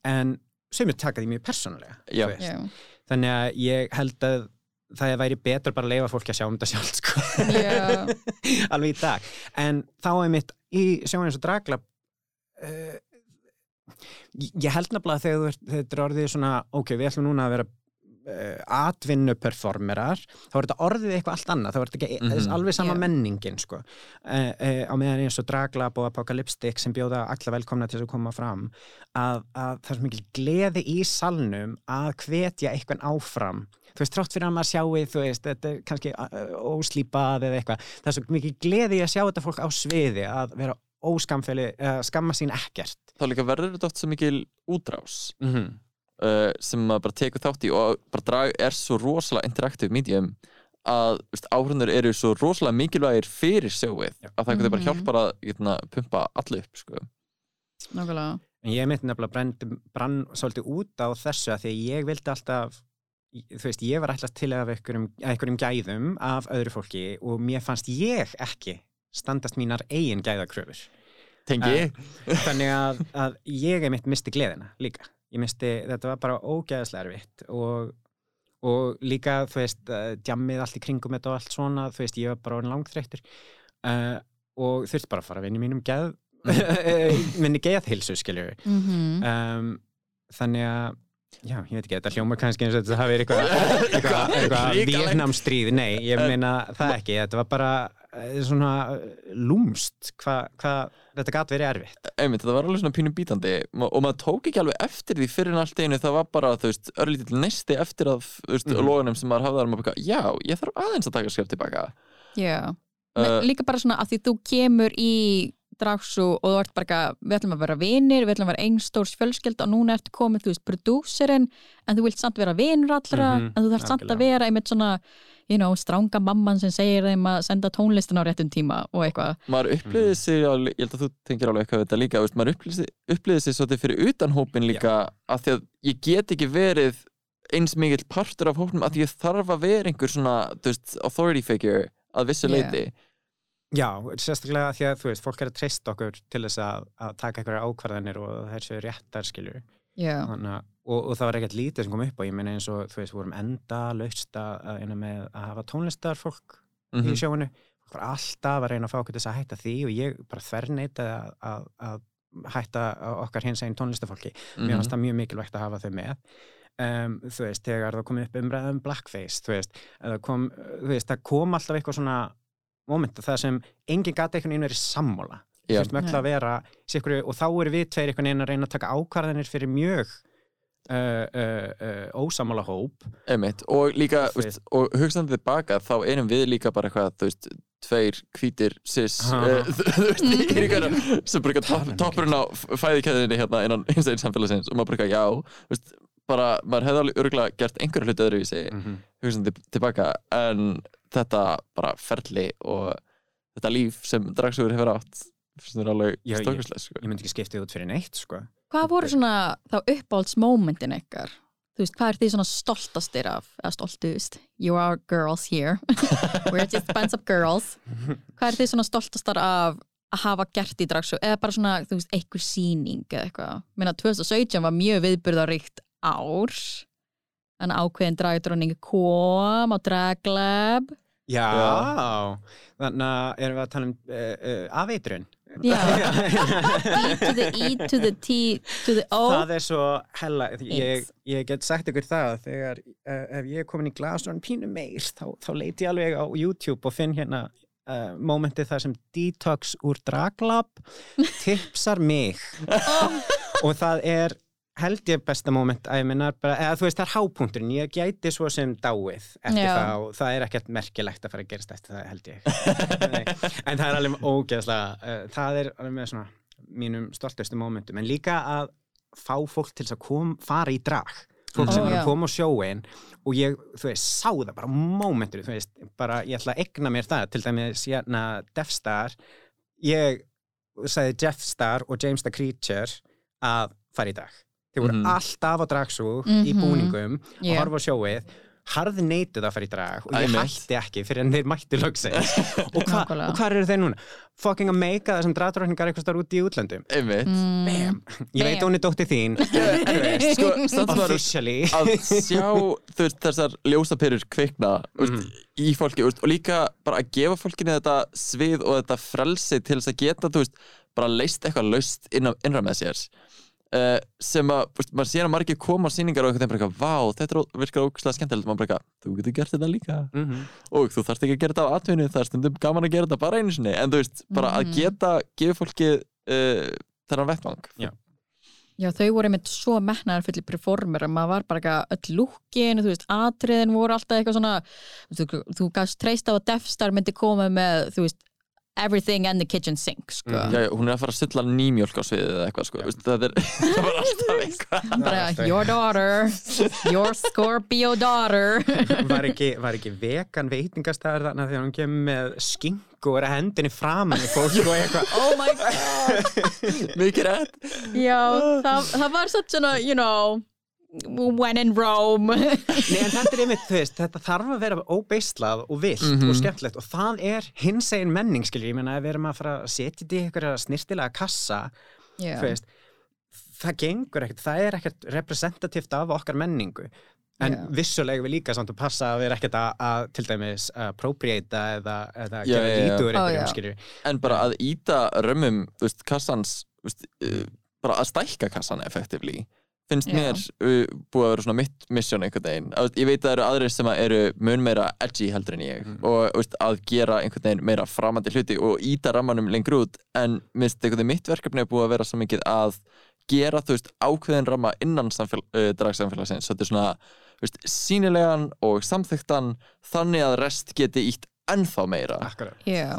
En sumir taka því mjög persónulega veist. Já, þannig að ég held að það væri betur bara að leifa fólki að sjá um þetta sjálf sko. já, <laughs> alveg í dag en þá er mitt í sjóin eins og dragla uh, ég held nefnilega þegar þetta er orðið svona ok, við ætlum núna að vera atvinnuperformerar þá er þetta orðið eitthvað allt annað þá er þetta ekki mm alveg sama Já. menningin sko. uh, uh, á meðan eins og Draglab og Apocalyptic sem bjóða alla velkomna til þess að koma fram að, að það er svo mikil gleði í salnum að hvetja eitthvað áfram þú veist, trátt fyrir að maður sjáu þú veist, þetta er kannski óslípað eða eitthvað, það er svo mikil gleði að sjá þetta fólk á sviði að vera óskamfeli, uh, skamma sín ekkert þá líka verður þetta oft svo mikil útrás mm -hmm. Uh, sem maður bara tekur þátt í og bara drag er svo rosalega interaktiv medium að áhrundur eru svo rosalega mikilvægir fyrir sjóið Já. að það getur bara Mhm. hjálpar að getna, pumpa allu upp sko. nákvæmlega En ég mitt nefnilega brann, brann svolítið út á þessu að því að ég vildi alltaf þú veist, ég var alltaf til af einhverjum, gæðum af öðru fólki og mér fannst ég ekki standast mínar eigin gæðakröfur tengi þannig að, að ég er mitt misti gleðina líka ég misti, þetta var bara ógæðslega erfitt og, og líka þú veist, uh, djammið allt í kringum þetta og allt svona, þú veist, ég var bara langþreyttur uh, og þurfti bara að fara að vinna í mínum geð <laughs> minni geðhilsu, skiljum við mm um, þannig að já, ég veit ekki, þetta hljómar kannski eins og þetta hafi verið eitthvað <laughs> eitthvað, eitthvað vietnamstríð, nei, ég meina það ekki, þetta var bara eh, svona eh, lúmst hvað hva, þetta gat verið erfitt. Einmitt, þetta var alveg svona pínu bítandi. Og maður tók ekki alveg eftir því fyrir en allt einu það var bara, þú veist, örlítill nesti eftir að, þú veist, mm. loganum sem maður hafði þar maður bara, já, ég þarf aðeins að taka skref tilbaka. Já, Uh, líka bara svona að því þú kemur í dragsu og þú ert bara við ætlum að vera vinir, við ætlum að vera einn stórs fjölskyld og núna ertu komið, þú veist, prodúserinn en þú vilt samt vera vinur allra Mhm, en þú þarf samt að vera einmitt svona you know, stranga mamman sem segir þeim að senda tónlistin á réttum tíma og eitthvað. Maður upplýði sig, alveg, ég held að þú tengir alveg eitthvað við þetta líka, veist, maður upplýði, upplýði sig svolítið fyrir utan hópin líka að því að ég get ekki verið eins mikill partur af hópnum að ég þarf að vera einhver svona, þú veist, authority figure að vissu Yeah. leiti Já, sérstaklega því að þú veist, fólk er að treysta okkur til þess að, að taka einhverja ákvarðanir og þessu réttar skilur Já, Þannig, að- og, og það var ekkert lítið sem kom upp og ég meina eins og þú veist, við vorum enda laust að, að, að, með að hafa tónlistarfólk mm í sjóinu. Fólk var alltaf að reyna að fá okkur til þess að hætta því og ég bara þverneitaði að, að, að hætta okkar hins einn tónlistafólki Mhm. mér fannst það mjög mikilvægt að hafa þau með. Um, þú veist, þegar það kom upp umræðum blackface, þú veist, kom, þú veist það kom alltaf eitthvað svona moment það sem enginn gati einhvern veginn verið sammála. Vera sikkur, og þá eru við tveir einhvern veginn að reyna að taka ákvarðanir fyrir mjög uh, uh, uh, ósamála hóp. Einmitt, og líka, veist, og hugsaðan tilbaka þá erum við líka bara eitthvað, þú veist tveir hvítir sis uh, <laughs> þú veist, í ríkara <laughs> sem bara toppurinn á fæðikæðinni hérna innan einn samfélagsins og maður bara já, þú veist bara, maður hefði alveg örgulega gert einhverju hluti öðruvísi mm -hmm. hugsaðan til, tilbaka. En þetta bara ferli og þetta líf sem dragsugur hefur átt finnst mér alveg Já, ég- stórkustlega sko. ég myndi ekki skipta út fyrir neitt sko. hvað voru svona þá uppáhaldsmomentin ykkar? Þú veist, hvað er þið svona stoltastir af? Eða stoltust? You are girls here. <laughs> We're just a bunch of girls. Hvað er þið svona stoltastar af að hafa gert í dragsu? Eða bara svona, þú veist, einhver sýning eða eitthvað. Minna, 2017 var mjög viðburðaríkt ár. En ákveðin dragdróning kom á Draglab. Já, þannig að erum við að tala um uh, uh, afeitrun. <laughs> Já. E to the E to the T to the O. Það er svo hella, ég, ég get sagt ykkur það að þegar uh, ef ég er komin í glasrun pínu meir þá, þá leiti ég alveg á YouTube og finn hérna uh, momentið þar sem Detox úr Draglab <laughs> tipsar mig. Oh, og það er held ég besta moment að ég minna bara, eða þú veist það er hápunkturinn, ég gæti svo sem dáið eftir Já. það og það er ekkert merkilegt að fara að gerast eftir það held ég. En það er alveg ógeðslega uh, það er alveg með svona mínum stoltustu momentum, en líka að fá fólk til að kom, fara í drag. Fólk sem Ó, er já. að koma á sjóin og ég, þú veist, sá það bara momentur, þú veist, bara ég ætla að egna mér það, til dæmis hérna Death Star. Ég sagði Jeff Star og James the Creature að fara í dag þeir voru Mhm. alltaf á dragsú í Mhm. búningum og Já. horfa á sjóið harði neituð að fara í drag og ég hætti ekki fyrir en þeir mætti loksins <laughs> og, hva, og hvað eru þeir núna? fucking að meika þessum dragdrókningar eitthvað starf út í útlöndum einmitt Mm. Bam. ég veit hún er dóttir þín <laughs> sko, sem officially að sjá veist, þessar ljósapyrur kvikna mm. veist, í fólki veist, og líka bara að gefa fólkinu þetta svið og þetta frelsi til þess að geta veist, bara leist eitthvað laust innan, innra með sér uh, sem að, veist, maður sér að margir koma á sýningar og eitthvað, bara eitthvað, vá, þetta virkar ógæslega skemmtilegt, maður bara eitthvað, þú getur gert þetta líka. Mhm. og þú þarft ekki að gera þetta á atvinni það er stundum gaman að gera þetta bara einu sinni. En þú veist, bara að Mhm. geta gefa fólki uh, þennan vettvang. Já, þau voru einmitt svo metnaðar fulli performer að maður var bara eitthvað öll lúkin, þú veist, atriðin voru alltaf eitthvað svona, þú, þú gafst treyst á að Death Star myndi koma með, þú veist, everything and the kitchen sink, sko. Mhm. Já, já, hún er að fara að stilla nýmjólk á sviðið eða eitthvað, sko, veist, það er <laughs> það var alltaf <laughs> eitthvað Bara, your daughter, your Scorpio daughter. <laughs> var ekki, var ekki vegan veitingastæður þarna þegar hún kemur með skinku og er að hendinni framan í fólk og eitthvað Oh my god. mikið rétt Já, það, það var satt svona, you know, when in Rome. Nei, en þetta er einmitt, þú veist, þetta þarf að vera óbeislað og vilt Mhm. og skemmtilegt og það er hins egin menning, skilur ég meina að við erum að fara að setja þetta í einhverja snirtilega kassa, þú veist það gengur ekkert, það er ekkert representativt af okkar menningu en Já. vissulega við líka samt að passa að við erum ekkert að, að til dæmis appropriata eða, eða já, já. lítur einhverjum, skilur en bara að íta römmum þú veist, kassans þú veist, uh, bara að stækka kassan effectively finnst Já. mér uh, búið að vera svona mitt mission einhvern veginn ég veit að það eru aðrir sem eru mun meira edgy heldur en ég Mhm. og veist, að gera einhvern veginn meira framandi hluti og íta rammanum lengur út en minnst einhvern veginn mitt verkefni er búið að vera svo mikið að gera þú veist ákveðin ramma innan uh, dragsamfélagsins þetta er svona veist, sínilegan og samþyktan þannig að rest geti ítt ennþá meira Akkurat. já,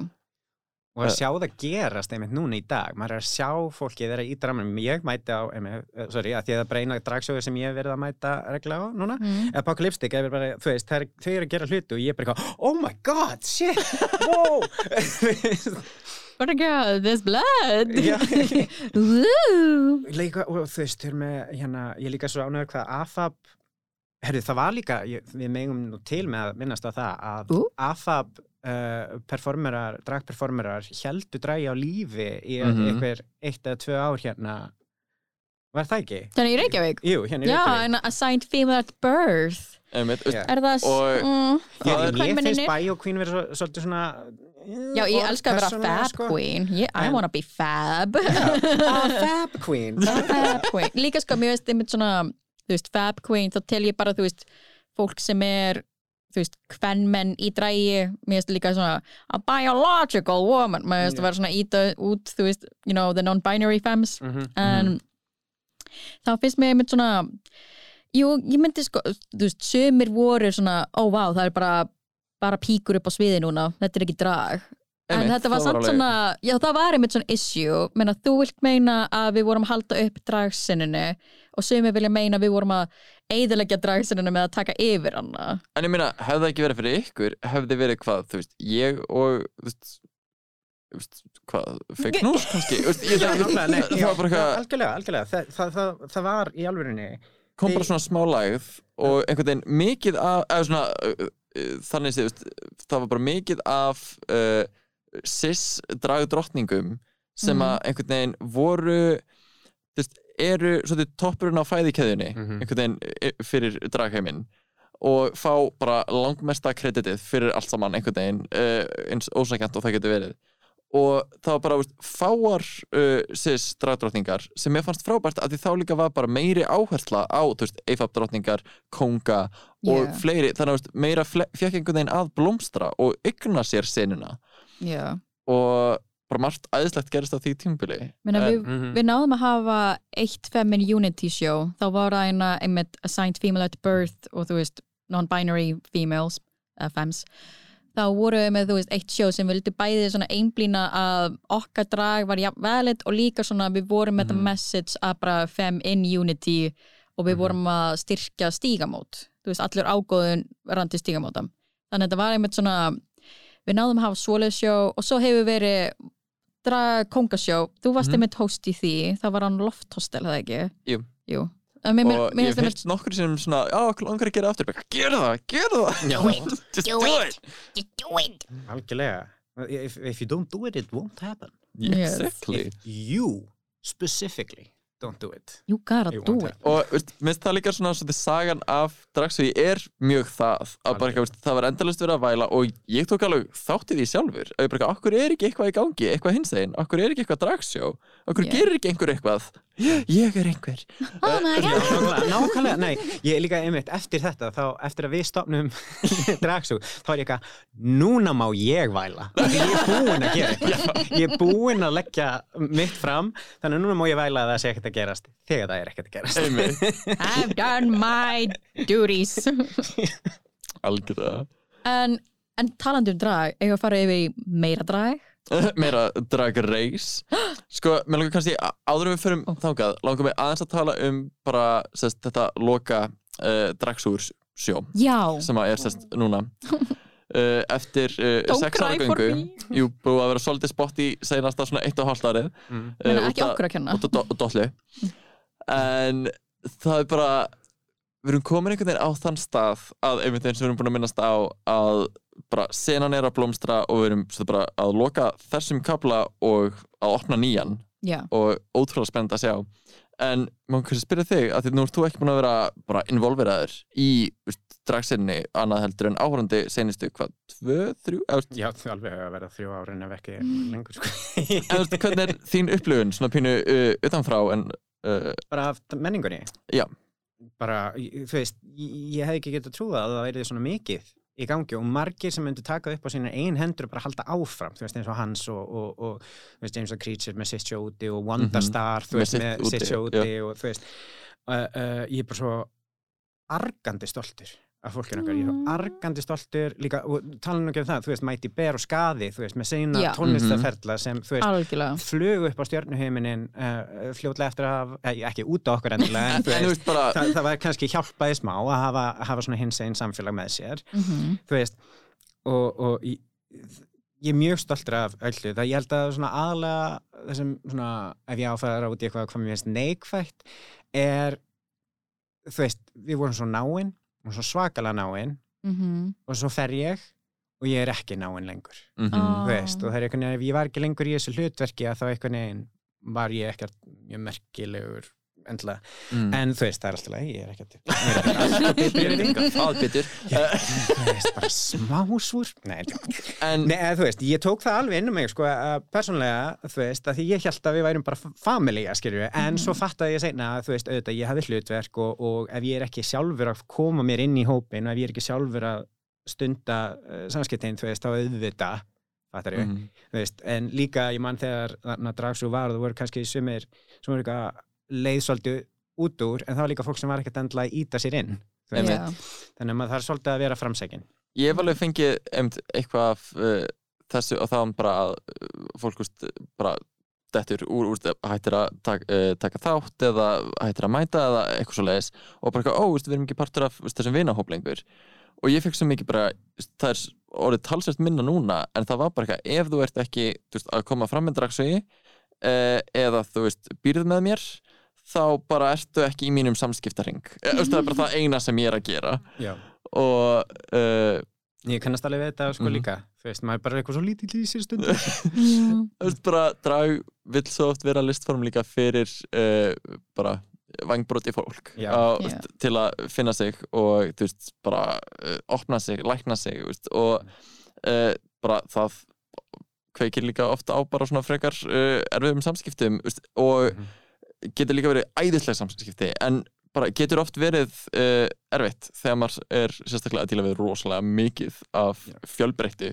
og að sjá það gerast einmitt núna í dag. Maður er að sjá fólki þeirra í dramanum ég mæti á, einmitt, eh, sorry, að því að það er bara eina dragsjóðu sem ég hef verið að mæta regla á núna. Mm. Veist, það er, þau eru að gera hluti og ég er bara oh my god, shit, wow <laughs> oh my god, there's blood. <laughs> Líka, og þú veist, þau eru með hérna, ég líka svo ánöður hvað AFAB herru, það var líka, ég, við megum nú til með að minnast á það að Ú. AFAB uh, performerar, dragperformerar heldur dragi á lífi í Mhm. einhver eitt eða tvö ár hérna var það ekki? Þannig í Reykjavík? Jú, hérna í Já, Reykjavík en assigned female at birth. Einmitt, Já. Er það... Og- mm, Já, Það er- mér finnst? Bio Queen vera svo, svolítið svona Já, ég elska að vera fab sko. queen. Yeah, I En- wanna be fab. Ah, <laughs> Fab Queen fab queen. Líka sko, mér veist einmitt svona, þú veist, fab queen, þá tel ég bara, þú veist, fólk sem er, þú veist, kvennmenn í drægi, mér veist líka svona a biological woman, mér veist Já. að vera svona íta út, þú veist, you know, the non-binary femmes, Mhm, en þá finnst mér einmitt svona, jú, ég myndi sko, þú veist, sömur voru svona, ó, vá, það er bara, bara píkur upp á sviði núna, þetta er ekki drag. En Einmitt, þetta var það var samt alveg- svona, já það var einmitt svona issue, menna þú vilt meina að við vorum að halda upp dragsinninu og sumir vilja meina að við vorum að eiðilegja dragsinninu með að taka yfir hana. En ég meina, hefði það ekki verið fyrir ykkur, hefði verið hvað, þú veist, ég og, þú veist, veist, hvað, fake news kannski, <laughs> ég nákvæmlega, nei, <laughs> það var bara eitthvað, algjörlega, algjörlega. Það, það, það, það var í alvörinni kom bara svona smálægð og einhvern veginn mikið af, eða svona, uh, uh, þannig veist, það var bara mikið af uh, cis dragdrottningum sem Mhm. að einhvern veginn voru, þú veist, eru svolítið toppurinn á fæðikeðjunni, Mhm. einhvern veginn eh, fyrir dragheiminn og fá bara langmesta kreditið fyrir allt saman einhvern veginn uh, eins ósækjant og það getur verið og það var bara veist, fáar uh, sis dragdrottningar sem ég fannst frábært að því þá líka var bara meiri áhersla á eifab drottningar, konga og Yeah. fleiri, þannig að meira fekk einhvern veginn að blómstra og ygna sér senuna Já. og bara margt æðislegt gerist á því tímbili Menna, við, Mhm. við náðum að hafa eitt femin unity show, þá var það eina einmitt assigned female at birth og þú veist non-binary females, uh, femmes. Þá voru við með, þú veist, eitt show sem vildi bæði svona einblína að okkar drag var jafn valid og líka svona við vorum með þetta message að bara fem in unity og við vorum að styrkja stígamót. Þú veist, allur ágóðun randi stígamóta. Þannig að þetta var einmitt svona, við náðum að hafa svoleið show og svo hefur verið drag kongasjó, þú varst Mhm. einmitt host í því, það var hann Loft Hostel, það ekki? Jú. Jú, En mér- mér- og mér ég hef heilt nokkur sem svona, já, langar að gera aftur Bara, Gerðu það, gerðu það <laughs> Just Do do it. it Just do it. Algjörlega. If, if you don't do it, it won't happen. Yes. Exactly If you specifically don't do it. You gotta it do it. happen. og veist, minnst það líka svona svolítið sagan af Dragsvíi er mjög það að bara, veist, það var endalist verið að væla og ég tók alveg þáttið því sjálfur. Að ég bara, okkur er ekki eitthvað í gangi, eitthvað hins einn okkur er ekki eitthvað dragsjó, okkur Yeah. gerir ekki einhver eitthvað? <gasps> Ég er einhver. <laughs> Oh my god. Nákvæmlega, nei, ég líka einmitt eftir þetta, þá eftir að við stopnum <laughs> dragsú, þá er ég eitthvað núna má ég væla. Því ég er búinn að gera <laughs> eitthvað. Ég er búinn að leggja mitt fram þannig að núna má ég væla að það sé ekkert að gerast þegar það er ekkert að gerast. <laughs> I've done my duties. Algjörða En, en talandi um drag Eigum við að fara yfir í meira drag? <laughs> Meira drag race. <gasps> Sko, mér langar kannski áður en við förum þangað, langar mig aðeins að tala um bara, sérst, þetta loka uh, dragsúr sjó Já. sem að er sérst núna <laughs> uh, eftir uh, sex ára göngu. jú, búið að vera svolítið spott í seinasta svona eitt og hálft árið. Mm. Meina, ekki okkur að kenna. út af do- dollu. En það er bara við erum komin einhvern veginn á þann stað að einmitt eins og við erum búin að minnast á að bara senan er að blómstra og við erum svo bara að loka þessum kabla og að opna nýjan. Já. Og ótrúlega spennt að sjá. En maður kannski spyrja þig að því nú ert þú ekki búin að vera bara involveraður í dragsinni annað heldur en áhörandi senustu hvað, tvö, þrjú eða, Já, þú alveg að vera þrjú árin ef ekki lengur sko. þú veist, hvernig er þín upplifun svona pínu uh, utanfrá en uh, bara af menningunni? Já. bara, þú veist, ég, ég hef ekki getað trúið að það væri svona mikið í gangi og margir sem myndu taka upp á sína ein hendur og bara halda áfram, þú veist eins og Hans og, og, og þú veist James the Creature með Sitcho úti og Wonderstar, þú Með veist sitt með úti, Sitcho úti og þú veist uh, uh, ég er bara svo argandi stoltur af fólkinu okkar, ég er Mm. svo argandi stoltur líka, tala nú ekki um það, þú veist Mighty Bear og Skaði, þú veist, með sína Já. tónlistaferla sem, þú veist, Algjörlega flug upp á stjörnuheiminin uh, fljótlega eftir að eh, ekki út á okkur endilega, en <laughs> þú en þú veist, veist bara það, það var kannski hjálpaði smá að hafa, hafa svona hins einn samfélag með sér, Mhm. þú veist og, og ég, ég er mjög stoltur af öllu, það ég held að svona aðlega þessum svona, ef ég á að fara út í eitthvað hvað mér finnst neikvætt er þú veist, við vorum svo náin og svo svakalega náin Mhm. og svo fer ég og ég er ekki náin lengur. Mm þú veist, og það er einhvern veginn, ef ég var ekki lengur í þessu hlutverki að þá einhvern veginn var ég ekkert mjög merkilegur endilega, mm. en þú veist, það er alltaf leið, ég er ekkert <laughs> mér er ekkert betur. Þú veist, <laughs> bara smásúr nei, en nei, þú veist, ég tók það alveg inn um mig, sko, að persónlega, þú veist, að því ég held að við værum bara family, skilju, en svo fattaði ég seinna að, þú veist, auðvitað, ég hafði hlutverk og, og ef ég er ekki sjálfur að koma mér inn í hópin og ef ég er ekki sjálfur að stunda uh, samskiptin, þú veist, ég, Mhm. þú veist, en líka ég mann þegar dragsú var og það voru kannski sumir sem voru eitthvað leið svolítið út úr, en það var líka fólk sem var ekkert endilega að íta sér inn þannig að maður þarf svolítið að vera framsækin ég hef alveg fengið einmitt, eitthvað af uh, þessu og þá bara að uh, fólk úst, bara dettur úr, úr hættir að taka, uh, taka þátt eða hættir að mæta eða eitthvað svo leiðis og bara eitthvað, ó, við erum ekki partur af þessum vinahóp lengur. Og ég fekk svo mikið bara, það er orðið talsvægt minna núna en það var bara eitthvað, ef þú ert ekki þú veist, að koma fram með dragsögi uh, eða þú veist, býrð með mér þá bara ertu ekki í mínum samskiptaring það er bara það eina sem ég er að gera Já. og uh, ég kannast alveg við þetta sko Mhm. líka þú veist, maður er bara eitthvað svo lítill í sér stund Mm. <laughs> þú veist bara drag vill svo oft vera listform líka fyrir uh, bara vangbróti fólk á, veist, til að finna sig og þú veist bara uh, opna sig, lækna sig veist, og uh, bara það kveikir líka ofta á bara svona frekar uh, erfiðum samskiptum veist, og Mhm. Getur líka verið æðislega samskipti en bara getur oft verið uh, erfitt þegar maður er sérstaklega að díla við rosalega mikið af fjölbreytti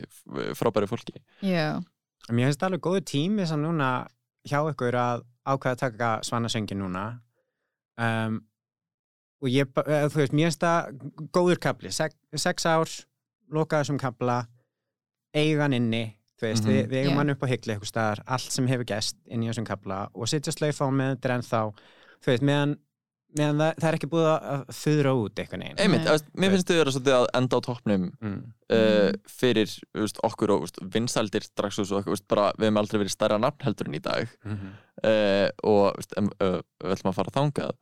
frábæri fólki. Já. mér finnst það alveg góðu tími sem núna hjá ykkur að ákveða að taka svanasöngin núna. Um, og ég, eða, þú veist, mér finnst það góður kapli, Sek, sex ár loka þessum kapla eigan inni þú veist, Mhm. við, við eigum Já. hann upp á hyggli eitthvað staðar, allt sem hefur gest inn í þessum kapla og sitja slaufa á með þetta en þá, þú veist, meðan, meðan það, það er ekki búið að þurra út eitthvað neginn Einmitt, Nei. Nei. mér finnst þau að enda á toppnum mm. uh, fyrir þú veist, okkur og þú vinsældir dragshús og þú veist, bara, við hefum aldrei verið stærra nafn heldur en í dag Mm -hmm. uh, og þú uh, við ætlum að fara þangað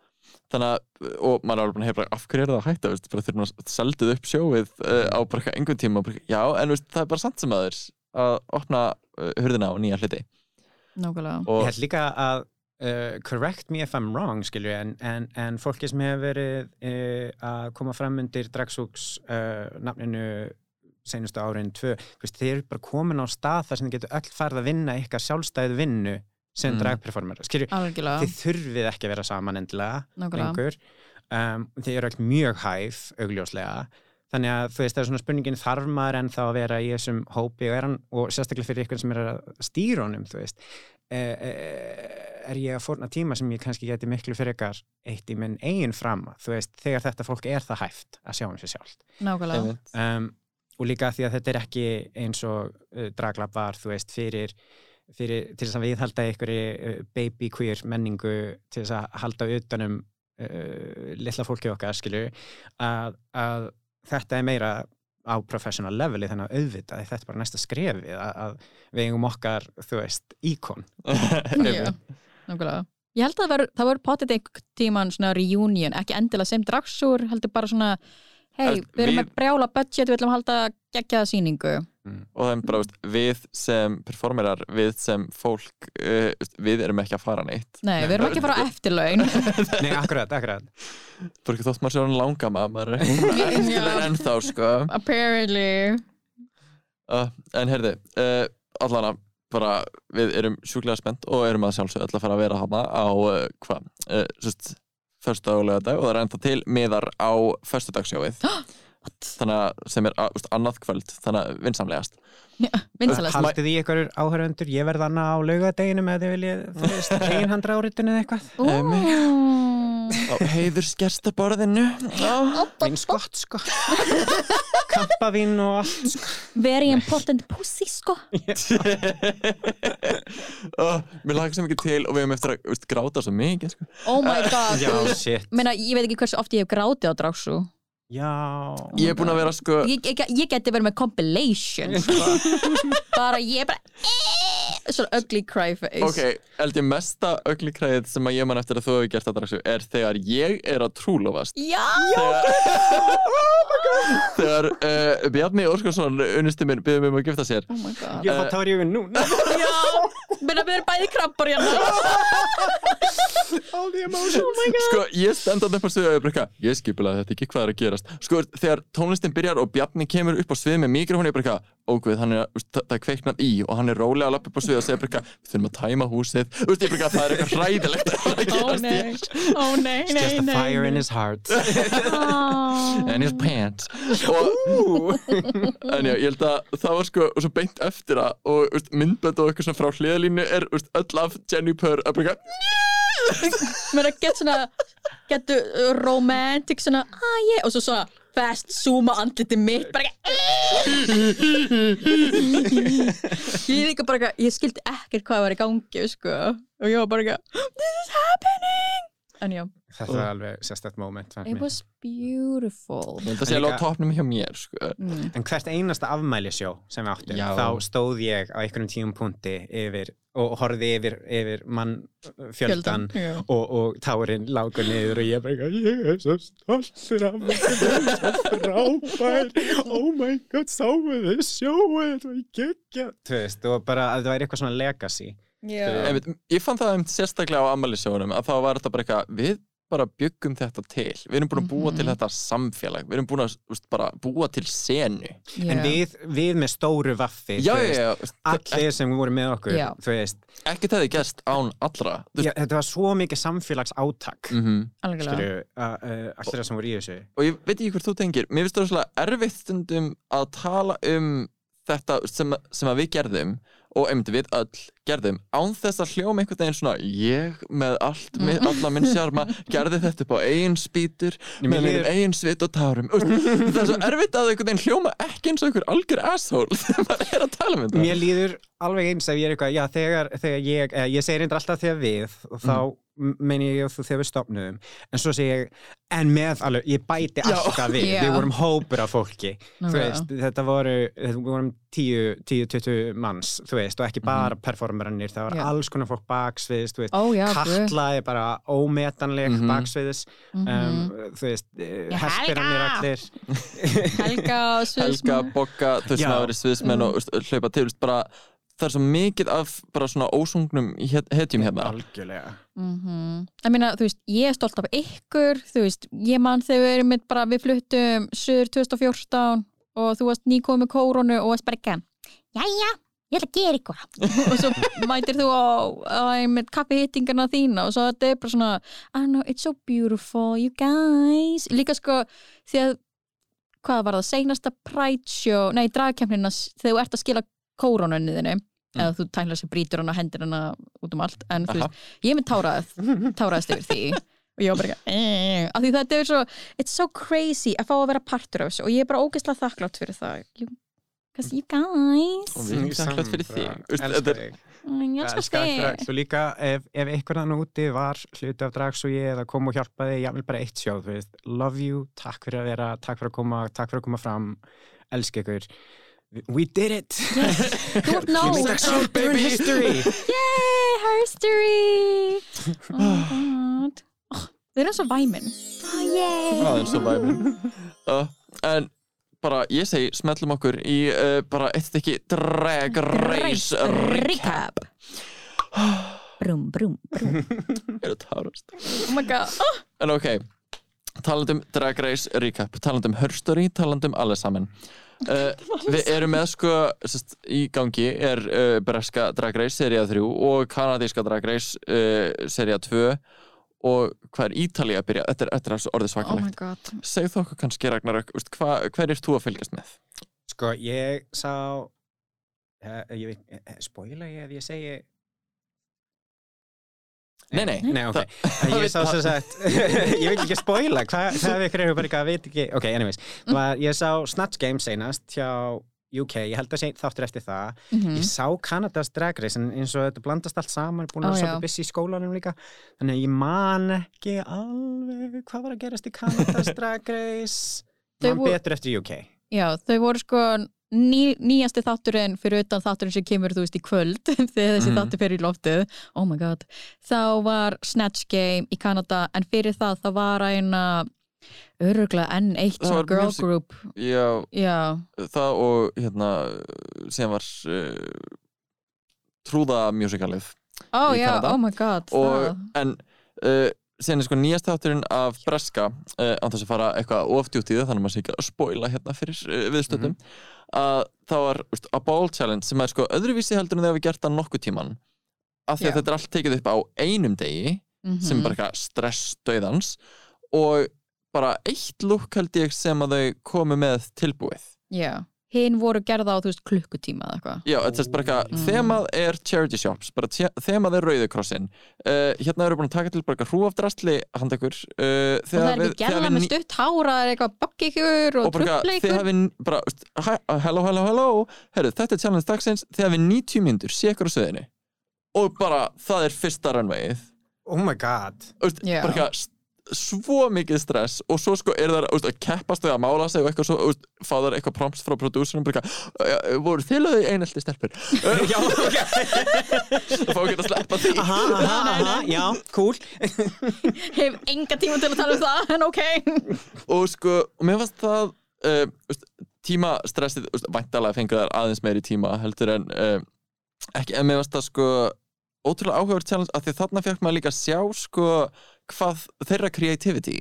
þannig að, og maður er alveg búin að heyra af hverju er það að hætta, veist, bara þeir eru seldið upp sjóið uh, á bara einhvern tíma og bara, já, en veist, það er bara samt sem aður að opna uh, hurðina á nýja hluti Nákvæmlega. Ég held líka að uh, correct me if I'm wrong skilju, en, en, en fólki sem hefur verið uh, að koma fram undir Dragsúks uh, nafninu senustu árin tvö, þeir eru bara komin á stað þar sem þið getur öll farið að vinna eitthvað sjálfstæðu vinnu sem Mm. dragperformer skilju, Algjörlega. þið þurfið ekki að vera saman endilega Nákvæmlega. lengur um, þið eru öll mjög hæf augljóslega þannig að þú veist það er svona spurningin þarf maður en þá að vera í þessum hópi og, er hann, og sérstaklega fyrir ykkur sem er að stýra honum þú veist e, e, er ég að fórna tíma sem ég kannski geti miklu fyrir ykkar eitt í minn eigin fram þú veist þegar þetta fólk er það hæft að sjá um sér sjálft Nákvæmlega. um, og líka því að þetta er ekki eins og uh, draglab var þú veist fyrir, fyrir til þess að viðhalda einhverju uh, baby queer menningu til þess að halda utanum uh, litla fólki okkar skilju að, að þetta er meira á professional leveli þannig að auðvitað þetta er bara næsta skrefið að, að við eigum okkar þú veist íkon. <laughs> Já, nákvæmlega. Ég held að það var, það var potið einhvern tíman svona reunion, ekki endilega sem dragsúr, heldur bara svona, hei, við erum með brjála budget, við ætlum að halda geggjaða sýningu. og það er bara, veist, við sem performerar, við sem fólk uh, veist, við erum ekki að fara neitt. Nei, við erum ekki að fara á eftirlaun. <laughs> Nei, akkurat, akkurat. Bara ekki þótt maður sé hann langama maður er eftirlega ennþá sko. Apparently. uh, en heyrði, uh, allana bara við erum sjúklega spennt og erum að sjálfsög öll að fara að vera hana á uh, hvað, uh, sérst förstu og lögadag og það er ennþá til miðar á förstudagsjóið <gasps> þannig að sem er veist, annað kvöld þannig að vinsamlegast. Haldið í ykkur áhöröndur, ég verð annað á laugadeginum eða þið viljið, <laughs> einhandra áritun eða eitthvað á heiður skerstaborðinu Eins gott, sko <laughs> Kampavín og allt, sko Very important pussy, sko. <laughs> uh, mér lagar sem ekki til og við hefum eftir að veist, gráta svo mikið sko. Oh my god. Meina, ég veit ekki hversu oft ég hef grátið á dragsú. Já. Ég er búin að vera sko Ég, ég, ég geti verið með compilation, sko. <laughs> bara ég bara, svona ugly cry face. Ok, held ég mesta öglikræðið sem að ég man eftir að þú hefur gert að draksu er þegar ég er að trúlofast. Já! þegar uh, Bjarni Óskarsson unnustu minn byggði mig um að gifta sér. Oh my god. Ég fá tár í augun núna Já, menna við erum bæði krabbur hérna. All the emotions. Sko ég stend á sviðu og ég bara eitthvað, ég skipulega þetta ekki hvað er að gerast. Sko þegar tónlistin byrjar og Bjarni kemur upp á svið með mikrofónu ég bara eitthvað, hann er það, er kveiknað í og hann er rólega að lappa upp á svið og segja bara eitthvað, við þurfum að tæma húsið. Úst, ég bara eitthvað, það er eitthvað hræðilegt að Ó gerast nei, ó nei, nei, Just a nei fire in his heart. Oh. and his pants. Og, en já, ég held að það var sko og svo beint eftir það og myndbönd og eitthvað svona frá hliðalínu er öll af Jenny Purr að bara eitthvað, Mér að geta svona Geta romantic svona ah, yeah. Og svo svona fast zooma andliti mitt Bara ekki <laughs> Ég líka bara eitthvað Ég skildi ekkert hvað var í gangi sko. Og ég var bara eitthvað This is happening En já, Þetta var alveg sérstætt moment it was beautiful ég held að sé alveg á topnum hjá mér sko. mm. En hvert einasta afmælisjó sem við áttum, Já. þá stóð ég á einhverjum tíum punkti yfir og horfði yfir, yfir mann fjöldan já. og, og tárin lágur niður og ég bara ég er svo stoltur af mig ég er svo frábær oh my god, sáu þið sjóið þetta var geggja þú veist, og bara að það væri eitthvað svona legacy. Einmitt, ég fann það um sérstaklega á ammælisjónum að þá var þetta bara eitthvað, við bara byggum þetta til, við erum búin að búa Mhm. til þetta samfélag, við erum búin að úst, bara búa til senu. En við, við með stóru vaffi allir sem voru með okkur Já. þú veist, ekki það þið gerst án allra. Já, þetta var svo mikið samfélags átak mm -hmm. Allir það sem voru í þessu. Og ég veit ekki hvort þú tengir. Mér finnst það svona erfitt stundum að tala um þetta sem, sem að við gerðum og einmitt við öll gerðum án þess að hljóma einhvern veginn svona ég með allt, með, alla minn sjarma gerði þetta upp á eigin spýtur með eigin svit og tárum það er svo erfitt að einhvern veginn hljóma ekki eins og einhver algjör asshole <laughs> þegar maður er að tala um þetta. Mér líður alveg eins ef ég er eitthvað, já þegar, þegar ég, eh, ég segir reyndar alltaf þegar við og þá mm. Meini ég og þú þegar við stopnuðum en svo segir ég, en með alveg, ég bæti alltaf við, Já. við vorum hópur af fólki, þú Nákvæmlega. veist, þetta voru, við vorum 10, 10, 20 manns, þú veist, veist, og ekki bara performerannir, það var Já. alls konar fólk baksviðis, þú veist. Katla er bara ómetanleg Mhm. baksviðis, um, þú veist, Mhm. Já, herspirannir Helga! allir. Helga og Helga, Sviðsmann Bogga, þau sem Já. hafa verið sviðsmenn og veist, hlaupa til, veist, bara það er svo mikið af bara svona ósungnum het- hetjum hérna. Algjörlega. Mm Ég meina, þú veist, ég er stolt af ykkur þú veist, ég man þegar við erum mitt bara, við fluttum söður 2014 og þú varst nýkoð með kórunu og varst bara ekki Jæja, ég ætla að gera eitthvað <laughs> og svo mætir þú á, á einmitt kaffihittingana þína og svo þetta er bara svona I know, it's so beautiful, you guys. Líka sko, því að hvað var það, seinasta Pride show nei, dragkemnina, þegar þú ert að skila kóronunni þinni eða þú tæklar sér brýtur hana, hendir hana út um allt en þú Aha. veist, ég er með tárað táraðist yfir því. Og ég var bara ekki, eh, af því þetta er svo it's so crazy að fá að vera partur af þessu og ég er bara ógeðslega þakklátt fyrir það. You, cause you guys. Og við erum þakklátt fyrir Veist, Elskar þetta þig. Mm, þig. Svo líka ef, ef einhver þannig úti var hluti af drags og ég eða kom og hjálpaði, ég vil bara eitt sjóð, þú love you, takk fyrir að vera, takk fyrir að koma, takk fyrir að koma fram, elska ykkur. We did it! <laughs> nóg Give me that shit, baby! history! yay, history. <sighs> Oh my god. Oh, þið erum svo væmin oh, yay. Það er svo væmin uh, En bara, ég segi, smellum okkur í uh, bara eitt stykki Drag Race Recap. <sighs> brum, brum, brum. <laughs> Er það tárast? oh my god. Oh, En ok, talandum Drag Race Recap Talandum Her Story, talandum allir saman uh, <laughs> Við erum með sko sest, í gangi er uh, breska Drag Race seria 3 og kanadíska Drag Race uh, seria 2 og hvað er Ítalía að byrja? Þetta er, þetta er orðið oh my svakalegt god Segð þú okkur kannski hva, hver er þú að fylgjast með? Sko, ég sá, uh, ég veit, spoila ég ef ég segi... Nei, nei, Nei, ok. Ég sá sagt, <laughs> <laughs> ég vil ekki spoila, hvað hva ef ykkur eru bara eitthvað að veit ekki, ok, anyways, var, ég sá Snatch Game seinast hjá UK, ég held að sé þáttur eftir það, Mhm. ég sá Kanadas Drag Race en eins og þetta blandast allt saman, búin að já. svolítið busy í skólanum líka, þannig að ég man ekki alveg hvað var að gerast í Kanadas <laughs> Drag Race, man betur eftir UK. Já, þau voru sko ný, nýjasti þátturinn fyrir utan þátturinn sem kemur þú veist í kvöld <laughs> þegar þessi Mhm. þáttur fyrir í loftið. Oh my god, þá var Snatch Game í Kanada en fyrir það þá var eina öruglega enn eitt Það var girl music- group. Já, Já, það og hérna sem var uh, trúða musicalið Í já, Kanada. oh my god og, það. en uh, síðan er sko nýjast þátturinn af Breska uh, án þess að fara eitthvað oftjútið þannig að maður sé ekki að spoila hérna fyrir uh, viðstöndum að það var úst, a ball challenge sem er sko öðruvísi heldur en þegar við gert það nokkuð tíman af því að þetta er allt tekið upp á einum degi sem Mhm. er bara eitthvað stress döðans og bara eitt lúk held ég sem að þau komu með tilbúið. Já, hinn voru gerða á þú veist klukkutíma eða eitthvað Já, þetta er bara eitthvað, Mm. þemað er charity shops, bara þemað er rauðukrossin uh, hérna eru búin að taka til bara eitthvað hrúafdrasli handakur uh, og það er ekki gerða með stutt hára er eitthvað bakki ykkur og og þið ykkur hafið bara, veist, hello, hello, hello herru, þetta er challenge dagsins, þið hafið 90 mínútur sé ykkur á söðinu og bara, það er fyrsta runwayið Oh my god. Úst, Já. bara eitthvað svo mikið stress og svo sko er það að keppast þau að mála sig og eitthvað svo, úst, fá þar eitthvað prompts frá "Uh, voru þið lögðu einelti stelpur <laughs> Já, ok. <laughs> það fá ekki að sleppa því Aha, aha, <laughs> aha, já, cool. hef enga tíma til að tala um það en ok og sko, og mér fannst það uh, úst, tímastressið, væntalega fengur þær aðeins meiri tíma heldur en uh, ekki, en mér fannst það sko ótrúlega áhugaður challenge að því þarna fekk maður líka að sjá sko hvað þeirra creativity.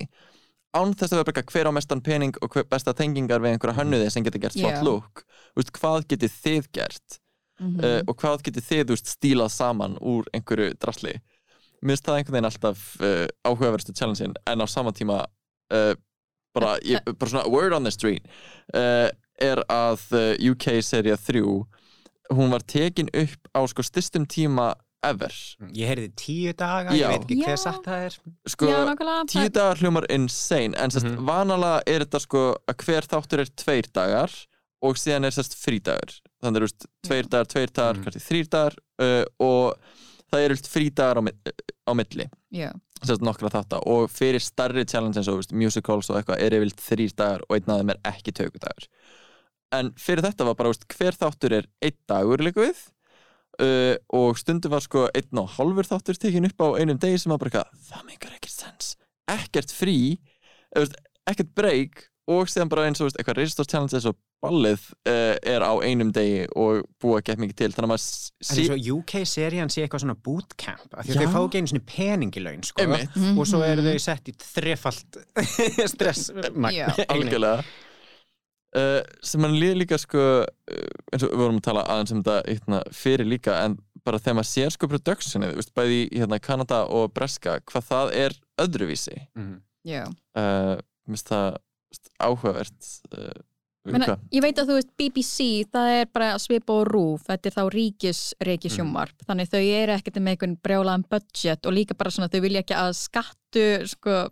Án þess að vera eitthvað hver á mestan pening og besta tengingar við einhverja hönnuði sem getur gert flott Já. look. Úst, hvað getið þið gert? Uh, og hvað getið þið úst, stílað saman úr einhverju drasli? Mér finnst það einhvern veginn alltaf uh, áhugaverðstu challenge-in en á sama tíma uh, bara, ég, bara svona word on the street er að UK seria 3 hún var tekin upp á sko styrstum tíma ever Ég heyrði tíu daga, Já. ég veit ekki Já. hver satt það er. sko, Já, nákvæmlega tíu dagar hljómar insane en sérst, Mhm. vanalega er þetta sko að hver þáttur er tveir dagar og síðan er sérst frídagur þannig er veist, tveir dagar, tveir dagar, Mhm. kannski þrýr dagar uh, og það eru frídagar á, mi- á milli Já, sérst, nokkra þátta og fyrir starri challenge eins og veist, musicals og eitthvað er yfirleitt þrýr dagar og einn af þeim er ekki tökudagur en fyrir þetta var bara veist, hver þáttur er einn dagur líka við uh, og stundu var sko einn og hálfur þáttur tekin upp á einum degi sem var bara eitthvað, það meikar ekkert sens. Ekkert frí ekkert break og síðan bara eins og þú veist, eitthvað Resistance Challenge eins og ballið uh, er á einum degi og búa gett mikið til. Þannig að maður Það er svo UK-serían sé eitthvað svona bootcamp af því að þau fá ekki einu svona peningilaun sko, og svo eru þau sett í þrefalt <laughs> stress Já. algjörlega uh, sem mann líður líka sko uh, eins og við vorum að tala aðeins um þetta hérna, fyrir líka en bara þegar maður sér sko productionið, þú veist, bæði í hérna, Kanada og Breska, hvað það er öðruvísi Mhm. Já. uh, minnst það þú veist, áhugavert uh, Menna, ég veit að þú veist BBC, það er bara svipa og rúf, þetta er þá ríkis reiki Mm. þannig þau eru ekkert með einhvern brjálaðan budget og líka bara svona þau vilja ekki að skattu sko,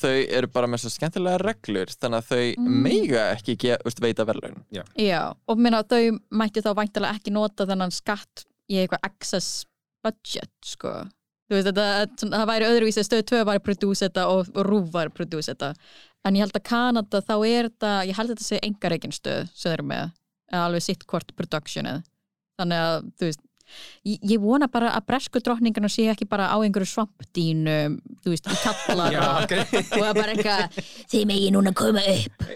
þau eru bara með svo skemmtilega reglur þannig að þau Mm. meiga ekki veist, veita verðlaun. Já, og minna þau mætti þá væntalega ekki nota þennan skatt í eitthvað excess budget, sko. Veist, þetta, það væri öðruvísi stöð 2 væri að prodúsa þetta og, og rúf væri að prodúsa þetta en ég held að Kanada þá er þetta, ég held að þetta sé engareikin stöð sem þeir eru með, alveg sitt hvort productionið, þannig að þú veist, ég, ég vona bara að bresku drottningarna sé ekki bara á einhverju svampdínu, þú veist, í kallara <laughs> og það bara eitthvað þið megi núna koma upp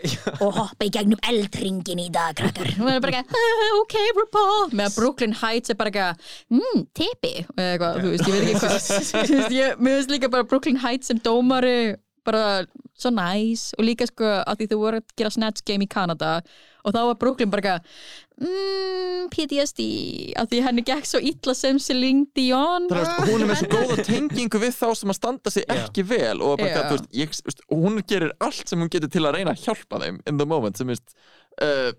og hoppa í gegnum eldringin í dag krakkar. Og það er bara eitthvað, "Ah, ok RuPaul. Með að Brooklyn Heights er bara eitthvað mmm, tipi, eða eitthvað, þú veist, ég veit ekki hvað. <laughs> Mér veist líka bara Brooklyn Heights sem dómari bara svo næs og líka sko að því þú voru að gera Snatch Game í Kanada og þá var Brooklyn bara eitthvað mmm, PTSD að því henni gekk svo illa sem Celine Dion. Þannig að hún er með svo góða tengingu við þá sem að standa sig ekki vel og, bara, yeah. veist, ég, veist, og hún gerir allt sem hún getur til að reyna að hjálpa þeim in the moment sem veist, uh,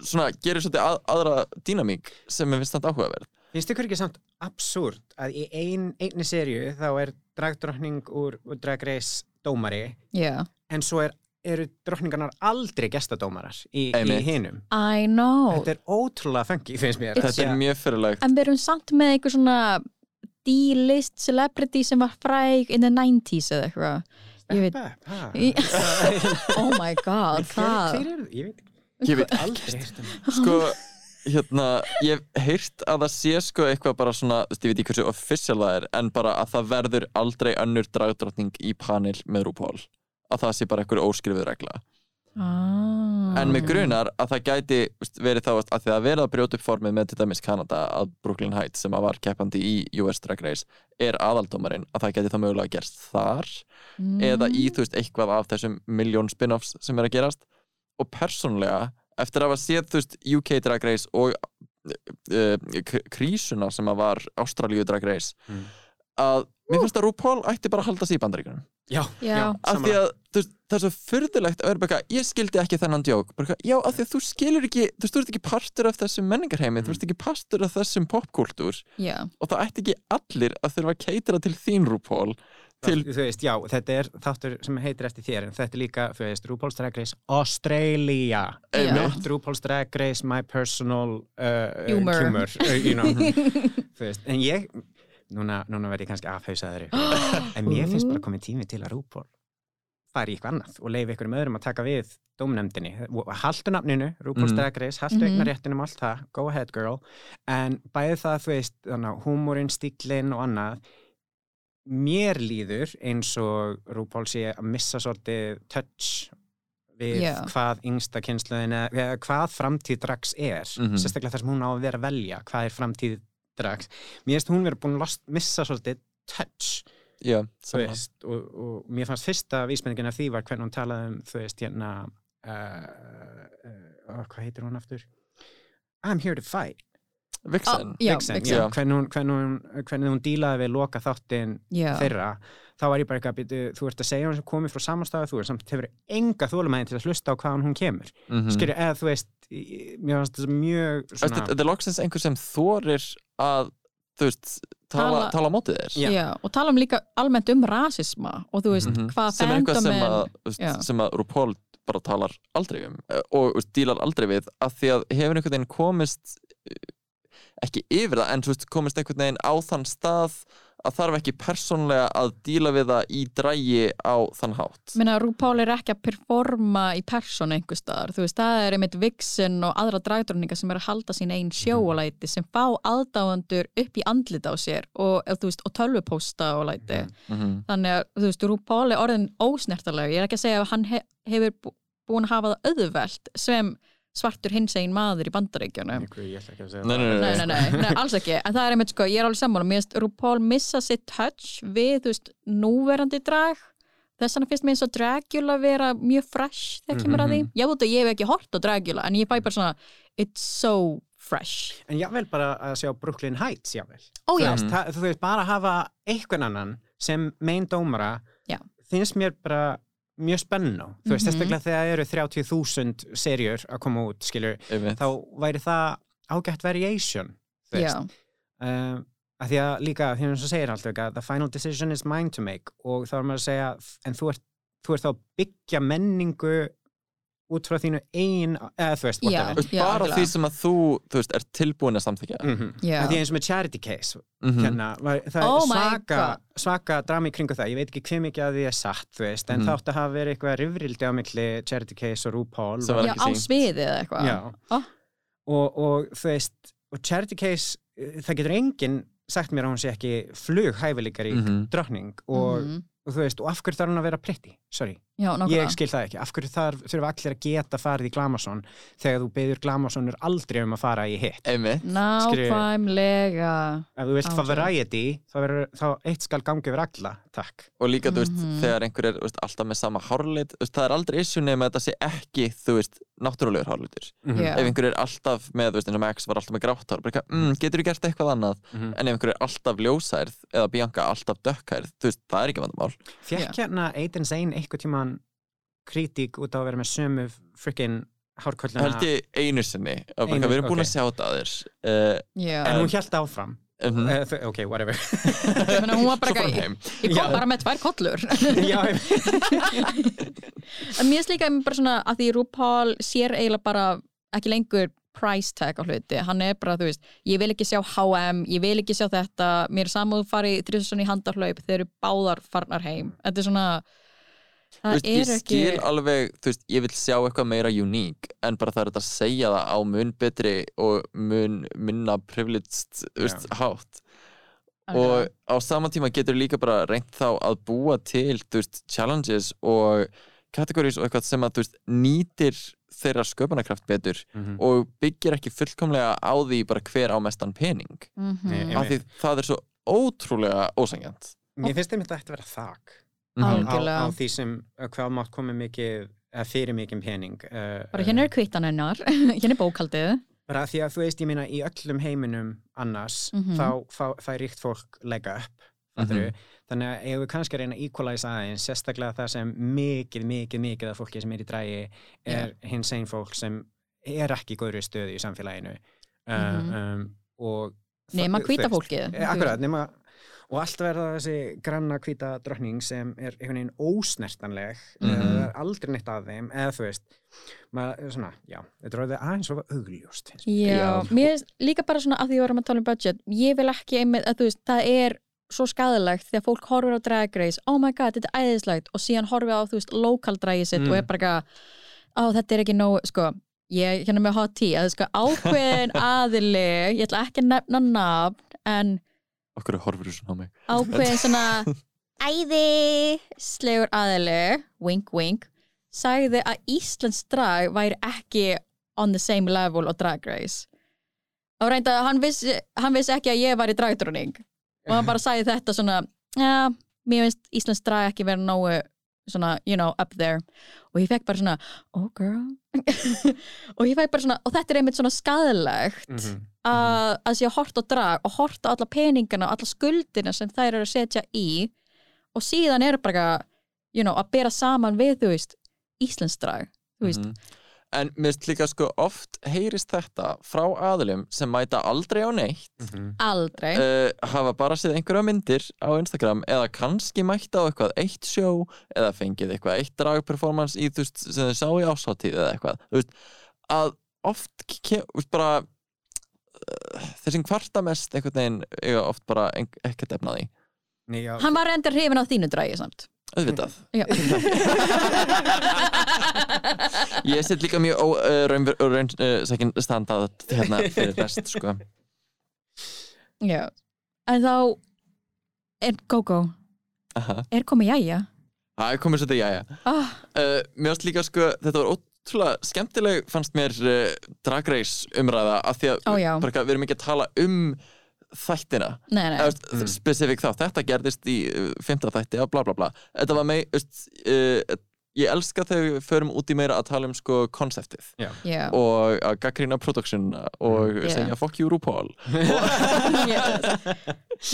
svona, gerir svolítið að, aðra dýnamík sem er finnst þetta áhugaverð. Finnst ykkur ekki samt absúrt að í ein, einni serju þá er dragdrottning úr, úr Drag Race dómari Já, en svo er, eru drottningarnar aldrei gestadómarar í, í Einmitt. hinum. I know Þetta er ótrúlega fengi, finnst mér. Þetta er mjög fyrirlegt En við erum samt með eitthvað svona D-list celebrity sem var fræg in the 90s eða eitthvað Ég veit, <laughs> oh my god, Hver, hvað? er? Ég veit Aldrei um sko hérna, ég hef heyrt að það sé sko eitthvað bara svona, þú veist, ég veit ekki hversu official það er, en bara að það verður aldrei önnur dragdrottning í panel með RuPaul, að það sé bara eitthvað óskrifið regla, Ah. en með grunar að það gæti verið þá að því að verið að brjóta upp formið með til dæmis Kanada að Brooklyn Heights sem að var keppandi í US Drag Race er aðaldómarinn, að það gæti þá mögulega gerst þar, Mm. eða í þú veist eitthvað af þessum miljón spin-offs sem er að gerast og persónlega eftir að hafa séð þú veist UK Drag Race og uh, krísuna sem að var Ástralíu Drag Race Mm. að mér finnst að RuPaul ætti bara að halda sig í bandaríkunum Já, Já. af því að þú veist, það er svo furðulegt að vera bara ég skildi ekki þennan djók bara, já, af því að þú skilur ekki þú veist, þú ert ekki partur af þessum menningarheimi þú ert ekki partur af þessum popkúltúr Já, og það ætti ekki allir að þurfa að keitara til þín RuPaul til, Þú veist, já, þetta er þáttur sem heitir eftir þér, en þetta er líka, þú veist, RuPaul's Drag Race Australia, not RuPaul's Drag Race, my personal uh, Humor. uh, humor. uh, you know, <laughs> þú veist, en ég, núna, núna verð ég kannski afhauðsaður <gasps> en mér finnst bara komið tími til að RuPaul fari í eitthvað annað og leifi ykkur um öðrum að taka við dómnefndinni, haldu nafninu RuPaul's Mhm. Drag Race, haldu Mhm. eignaréttinum allt það, go ahead girl. En bæði það, þú veist, þannig að húmórin, stíklinn og annað mér líður eins og RuPaul sé að missa svolítið touch við Já. hvað yngsta kynsluðin eða hvað framtíð drags er. Mhm. sérstaklega þar sem hún á að vera að velja hvað er framtíð drags. Mér finnst hún verið búin að missa svolítið touch já, veist, og, og mér fannst fyrsta vísmenningin af því var hvernig hún talaði um þú veist hérna uh, uh, hvað heitir hún aftur? I'm here to fight Vixen Já, Vixen, Vixen. já, hvernig, hún, hvernig, hún, hvernig hún dílaði við loka þáttinn þeirra þá var ég bara eitthvað, byrju, þú ert að segja hún sem komið frá samanstæðu, þú er samt hefur enga þólumæðin til að hlusta á hvaðan hún kemur mm -hmm. skilju, eða þú veist þetta mjög svona, Þetta er loksins einhver sem þorir að þú veist, tala, Tala- tala á móti þér Já. já, og tala um líka almennt um rasisma og þú veist, Mhm. hvað sem er eitthvað sem að, sem að RuPaul bara talar aldrei um eh, og dílar aldrei við af því að hefur einhvern veginn komist ekki yfir það en þú veist, komist einhvern veginn á þann stað að þarf ekki persónlega að díla við það í drægi á þann hátt. Minna, RuPaul er ekki að performa í persónu einhver staðar, þú veist, það er einmitt Vixen og aðra dragdróningar sem er að halda sín einn sjóalæti sem fá aðdáandur upp í andlit á sér og, veist, og tölvupósta og læti. Mm þannig að, þú veist, er orðin ósnertalega, ég er ekki að segja að hann he hefur bú- búin að hafa það auðvelt sem svartur hins einn maður í ég segja Nei, nei, Nei, nei, nei, nei, alls ekki. En það er einmitt sko, ég er alveg sammála. Mér finnst RuPaul missa sitt touch við, þú veist, núverandi drag. Þess vegna finnst mér eins og Dragula vera mjög fresh þegar kemur að því. Ég veit að ég hef ekki hort á Dragula en ég fæ bara svona, it's so fresh. En jável bara að sjá Brooklyn Heights, jável. ó Þú já, veist, það- þú veist, bara að hafa einhvern annan sem main dómara Já. finnst mér bara mjög spennó. Þú veist, Mhm. sérstaklega þegar það eru 30.000 serjur að koma út, skilur, Einmitt. þá væri það ágætt variation, þú veist. já, Um, að því að líka, því að það segir alltaf ekki að the final decision is mine to make og þá er maður að segja, en þú ert, þú ert þá að byggja menningu út frá þínu ein, eða þú veist, Já. Já, bara algjörlega. því sem að þú, þú veist, er tilbúin að samþykja Mm -hmm. Já. Því eins og með charity case Mhm. hérna, var, það Oh er svaka, svaka drama í kringu það, ég veit ekki hver mikið að því er satt, þú veist, en Mhm. þátt að hafa verið eitthvað rifrildi á milli charity case og RuPaul já á sýnt. sviði eða eitthvað. Ó. og, og þú veist, og charity case það getur enginn sagt mér að hún sé ekki flughæfileikari Mhm. drottning og, Mhm. og þú veist, og af hverju þarf hún að vera pretty, sorry. Já, ég skil það ekki, af hverju þarf þurfa allir að geta farið í Glamazon þegar þú beður Glamazonur aldrei um að fara í hitt nákvæmlega. Ef þú vilt variety þá, þá eitt skal gangi yfir alla, takk. Og líka, þú veist, Mhm. þegar einhver er veist, alltaf með sama veist, það er aldrei issue nema að þetta sé ekki, þú veist, náttúrulegur hárlitur. Já. ef einhver er alltaf með, þú veist, eins og Max var alltaf með grátt hár, mm, getur þú gert eitthvað annað? Mhm. en ef einhver er alltaf ljósærð eða Bianca alltaf dökkhærð, þú veist, það er ekki vandamál Eitthvað tíman kritík út á að vera með sömu frikkin hárkölluna held ég einu sinni, við erum búin ok. að sjá þetta að þér uh, já, en hún held áfram. Mm uh, þau- ok, whatever. Ég meina, hún var bara heim. Ég kom Já. bara með tvær kollur. <laughs> En mér finnst líka bara svona að því RuPaul sér eiginlega bara ekki lengur price tag á hluti, hann er bara, þú veist ég vil ekki sjá H&M, ég vil ekki sjá þetta. Mér er samúð farið þrjusson í handarhlaup þeir eru báðar farnar heim. Þetta er svona það veist, ég er ekki skil alveg, þú veist, ég vil sjá eitthvað meira uník en bara það er þetta að segja það á mun betri og mun minna privileged, þú veist, hátt. Og á sama tíma getur líka bara reynt þá að búa til, þú veist, challenges og categories og eitthvað sem að, þú veist, nýtir þeirra sköpunarkraft betur Mhm. og byggir ekki fullkomlega á því bara hver á mestan pening. Mhm. Nei, af því það er svo ótrúlega ósangjant mér finnst þeim þetta ætti að vera þak Mhm. á, á því sem uh, hvað mátt komið mikið eða fyrir mikið pening uh, bara hérna er kvittan hennar. <laughs> Hérna er bókaldið bara því að þú veist, ég meina í öllum heiminum annars, Mhm. þá fá, fær ríkt fólk lega upp mm þannig að ef við kannski að reyna að equalize aðeins sérstaklega það sem mikið, mikið, mikið af fólki sem er í drægi er hins einn fólk sem er ekki í góðri stöðu í samfélaginu. Uh, Mhm. um, og nema hvita fólkið eh, Akkurat, nema og allt verða þessi granna hvíta drottning sem er einhvern veginn ósnertanleg mm Mhm. það er aldrei neitt að þeim eða þú veist maður, svona, já, þetta er orðið aðeins svo augljóst mér. Já, mér líka bara svona að því við varum að tala um budget ég vil ekki einmitt, að þú veist, það er svo skadilegt þegar fólk horfir á Drag Race oh my god, þetta er æðislegt og síðan horfir á, þú veist, local dragi sitt Mm. og er bara eitthvað, á þetta er ekki nóg sko, ég hérna með hot tea að sko ákveðin <laughs> aðili ég ætla ekki að nefna nafn en okkur horfur þú svona á mig? Ákveðin svona <laughs> æðislegur aðili wink wink sagði að Íslands drag væri ekki on the same level og Drag Race. Og reynda hann vissi, hann vissi ekki að ég var í dragdróning og hann bara sagði þetta svona ja, mér finnst Íslands drag ekki vera nógu svona, you know, up there. Og ég fekk bara svona, oh girl. <laughs> Og ég fekk bara svona og þetta er einmitt svona skadilegt Mhm. Að, að sé að horta á drag og horta á alla peningana og alla skuldina sem þær eru að setja í og síðan eru bara you know, að bera saman við, þú veist Íslands drag, þú veist Mhm. En mér finnst líka sko oft heyrist þetta frá aðilum sem mæta aldrei á neitt Mhm. aldrei uh, hafa bara séð einhverja myndir á Instagram eða kannski mæta á eitthvað eitt sjó eða fengið eitthvað eitt dragperformance í þú veist sem þau sá í ásáttíð eða eitthvað þú veist að oft bara þeir sem kvarta mest einhvern veginn eiga oft bara ekkert efnaði Nei, já, Hann var endur hrifin á þínu dragi samt. Auðvitað. Já, <laughs> Ég set líka mjög óraunsäkin uh, standað hérna fyrir rest sko. já. En þá er Gogo Aha. Er komið jæja? Það er komið svolítið, jæja. Oh, uh, Mér varst líka sko, þetta var ótrúlega skemmtileg fannst mér uh, Drag Race umræða af því að Ó, bara, við erum ekki að tala um þættina. Nei, nei, Eða, mm. spesifik þá, þetta gerðist í uh, fymta þætti og bla bla bla. Þetta var með, veist, uh, ég elska þegar við förum út í meira að tala um sko konseptið já. Og að gaggrýna production og Yeah. segja fuck you RuPaul. <laughs>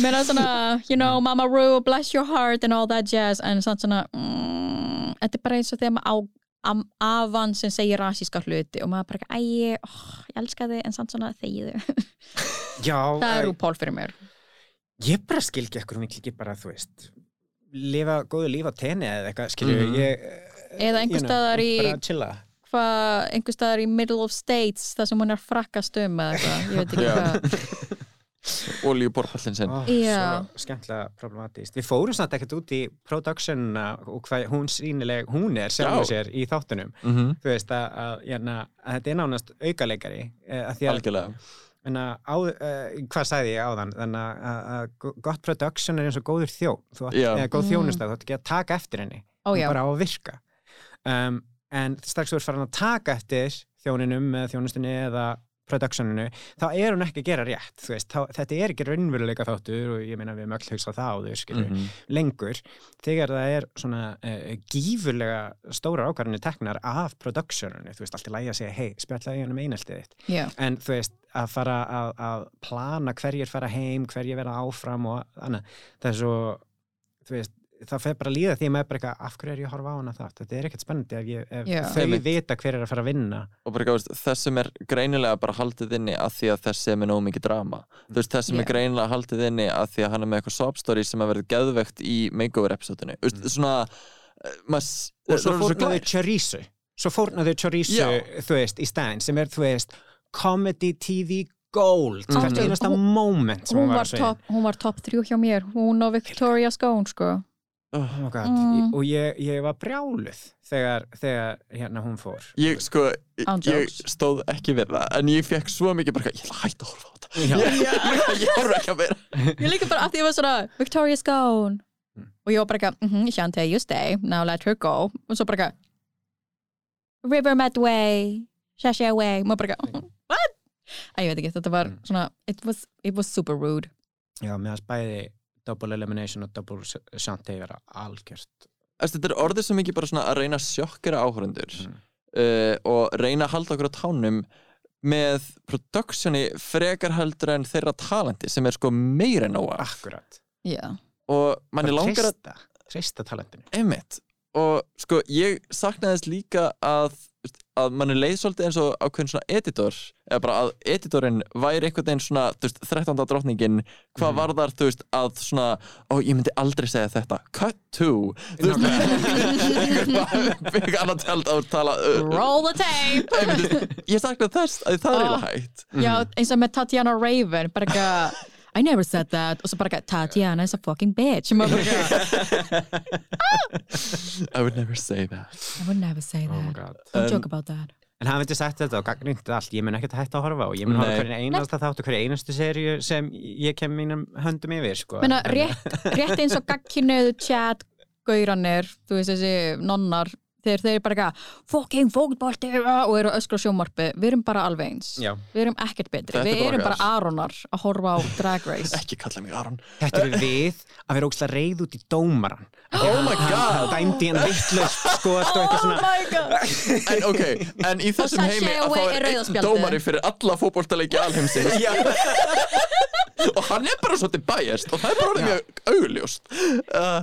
Mér er svona, you know, Mama Ru, bless your heart and all that jazz. En samt svona, mm, þetta er bara eins og þegar maður á afan sem segir rasíska hluti og maður bara, æ, oh, ég elska þið en samt svona þegiðu. <laughs> já Það er æ, RuPaul fyrir mér. ég bara skil ekki ekkur hún ekki bara, þú veist lifa góðu líf á tenni eða eitthvað, skilju Mhm. ég Eða einhvers you know, staðar í- bara chilla Hvað, einhver staðar í middle of states þar sem hún er frakkast um eða eitthvað, ég veit ekki hvað. <laughs> olíu borpallin sinn Ó, Já. svo skemmtilega problematíst við fórum samt ekkert út í production og hvað hún sínileg hún er sjálfur Já. sér í þáttunum mm -hmm. þú veist að, að, hérna, að þetta er nánast aukaleikari eh, að því að algjörlega en að á, uh, hvað sagði ég áðan þannig að, að, að gott production er eins og góður þjó þú eða góð Mm. ekki að taka eftir henni já. bara á að virka um, en strax þú ert farin að taka eftir þjóninum eða þjónustunni eða productioninu, þá er hún ekki að gera rétt þú veist, þá, þetta er ekki raunveruleika þáttur og ég meina við erum öll hugsað það áður skilur, Mhm. lengur. Þegar það er svona uh, gífurlega stóra ákvarðinni teknar af productioninu, þú veist, allt í lægi að segja hei, spjallaði hann um eineltið þitt. Já, en þú veist, að fara að, að plana hverjir fara heim, hverjir vera áfram og annað, það er svo þú veist, það fer bara að líða því að maður er bara eitthvað, af hverju er ég að horfa á hana það þetta er ekkert spennandi ef, ég, ef Já. þau vita hver er að fara að vinna og bara veist, þessum er greinilega bara haldið inni að því að þessi er með nóg mikið drama þú veist, þessum Já. er greinilega haldið inni að því að hann er með eitthvað sob story sem að verið geðvegt í makeover episodinu mm. veist, svona uh, maður, og svo það er svo fórnaðu chorizo svo fórnaðu Já. þú veist, í stæðin sem er, þú veist, comedy TV gold, hvert Hún- einasta moment sem hún hún var var top 3 hjá mér, hún og Victoria Scone, sko. Oh. oh Mm. og ég, ég var brjáluð þegar, þegar hérna hún fór ég sko, ég stóð ekki við það en ég fekk svo mikið bara, ég ætla að hætta að horfa á þetta Já. ég, ég, horfa ekki að vera Ég líka bara af því ég var svona Victoria Scone Mm. og ég var bara ekki, mhm, Shantae, you stay now let her go og svo bara ekki River Medway Shasha away, maður bara ekki what? Æ, ég veit ekki, þetta var Mm. svona it was, it was super rude Já, meðan bæði double elimination og double shanty vera algjört. Æst, þetta er orðið sem ekki bara svona að reyna að sjokkera áhörundur Mm. uh, og reyna að halda okkur á tánum með productioni frekar heldur en þeirra talenti sem er sko meira en nóga Akkurat. Já, og manni langar að treysta talentinu. Einmitt. og sko ég saknaði þess líka að, að manni leið svolítið eins og ákveðin svona editor eða bara að editorinn væri einhvern veginn svona þú veist, 13. drottningin hvað Mhm. var þar, þú veist, að svona ó, ég myndi aldrei segja þetta, cut to. Þú veist, einhvern annan tjald að tala uh, roll the tape. Veist, ég saknaði þess að það er eiginlega hægt. Já, eins og með Tatiana Raven bara ekki I never said that. Og svo bara Tatiana is a fucking bitch. Og <laughs> I would never say that. I would never say Oh my that. God. Don't Um, joke about that. En hann myndi sagt þetta og gagnrýnt allt, ég mun ekkert að hætta að horfa á. Ég mun horfa Nei. hverju einasta þátt og hverju einastu serju sem ég kem mínum höndum yfir sko. Menna, rétt, rétt eins og gagkinuðu chat gauranir, þú veist þessi nonnar, þeir, þeir eru bara eitthvað fucking fótbolti og eru öskra á sjónvarpi, við erum bara alveg eins. Já. við erum ekkert betri, er við erum bara aronar að horfa á Drag Race. <laughs> Ekki kalla mig Aron. Þetta er við að vera ógslag reyð út í dómaran <laughs> oh my god. dæmdi hann vittlust skot og eitthvað Oh svona my god. En ok, en í þessum heimi að þá er einn dómari fyrir alla fótboltaleiki alheimsins. <laughs> Og hann er bara svolítið biased og það er bara orðið mjög augljóst. Uh,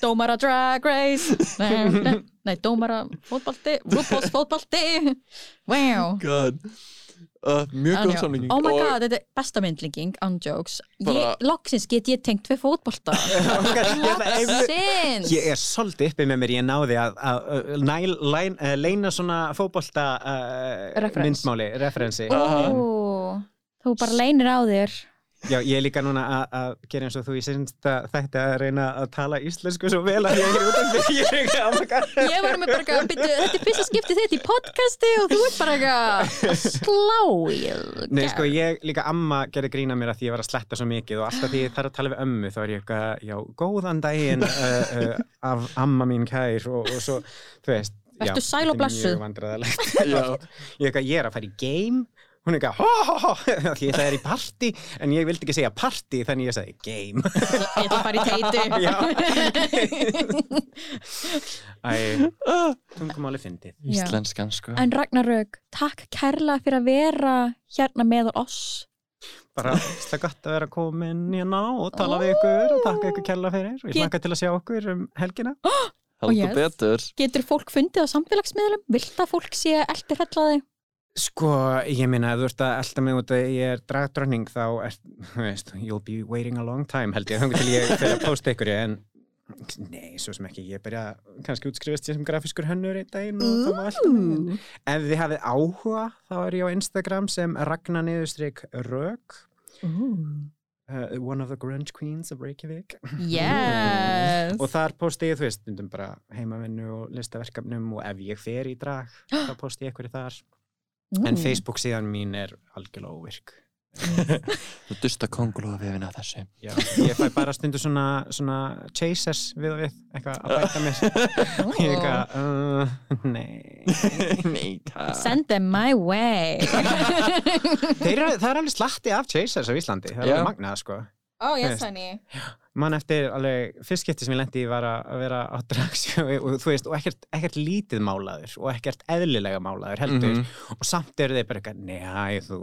Dómara Drag Race. <laughs> Nei, nei, nei dómara fótbolti RuPaul's fótbolti. Wow. God. Uh, mjög góð samlinging Oh my og god, þetta er besta myndlíking on jokes. Bara- ég, Loksins get ég tengt við fótbolta. <laughs> Loksins! Ég er svolítið uppi með mér, ég náði að, að, næl, læn, leina svona fótbolta uh, Reference. myndmáli, referensi. Ó, Þú bara leynir á þér Já, ég er líka núna að- að gera eins og þú í sinsta þætti að reyna að tala íslensku svo vel að ég er út af því. <laughs> Ég er ekki að maka. Ég var með bara eitthvað, "Bíddu, þetta er fyrsta skipti þitt í podcasti og þú ert bara eitthvað að slá í Nei, sko, ég líka amma gerði grína mér að því ég var að sletta svo mikið og alltaf því ég þarf að tala við ömmu þá er ég eitthvað, já, góðan daginn uh, <laughs> uh, af amma mín kær og, og svo, þú veist já, Vertu sæl og þetta er. Mjög <laughs> eitthvað, ég er að fara í game Hún er ho, ho, <laughs> því sagði þér í party en ég vildi ekki segja party þannig ég sagði game Ég ætla að fara í teiti <laughs> Já. <laughs> Æ, tungumáli fyndið Já. Íslenskan sko En Ragnarök, takk kærlega fyrir að vera hérna með oss bara slega gott að vera komin hérna og tala við ykkur og takka ykkur kærlega fyrir og ég hlakka til að sjá okkur um helgina <gasps> Heldur yes. betur Getur fólk fundið á samfélagsmiðlum? Vilt að fólk sé eldirfellaði? Sko, ég minna að þú ert að elda mig út að ég er dragdrönning þá er, veist, you'll be waiting a long time held ég, þannig til ég fyrir að posta ykkur en nei, svo sem ekki, ég byrja kannski útskrifast ég sem grafiskur hönnur einn daginn og það elda mig ef þið hafið áhuga þá er ég á Instagram sem Ragnar niðurstrik Rök. Uh, one of the grunge queens of Reykjavík. Yes. Og þar posti ég, þú veist, bara heimavinnu og listaverkefnum og ef ég fer í drag <gasps> þá posti ég ykkur þar en Mm. Facebook síðan mín er algjörlega óvirk. Þú dusta kongulóða vefina af þessu. Já, ég fæ bara stundu svona, svona chasers við og við, eitthvað að bæta mér. Ég er eitthvað, <laughs> uh, nei. Nei, takk. Send them my way. Þeir það er alveg slatti af chasers á Íslandi, það er Já. alveg magnað sko. Oh yes, honey mann eftir alveg, fyrst skipti sem ég lendi var að að vera á drags <laughs> og, þú veist, og ekkert, ekkert lítið málaður og ekkert eðlilega málaður heldur. Mhm. og samt eru þeir bara eitthvað, nei þú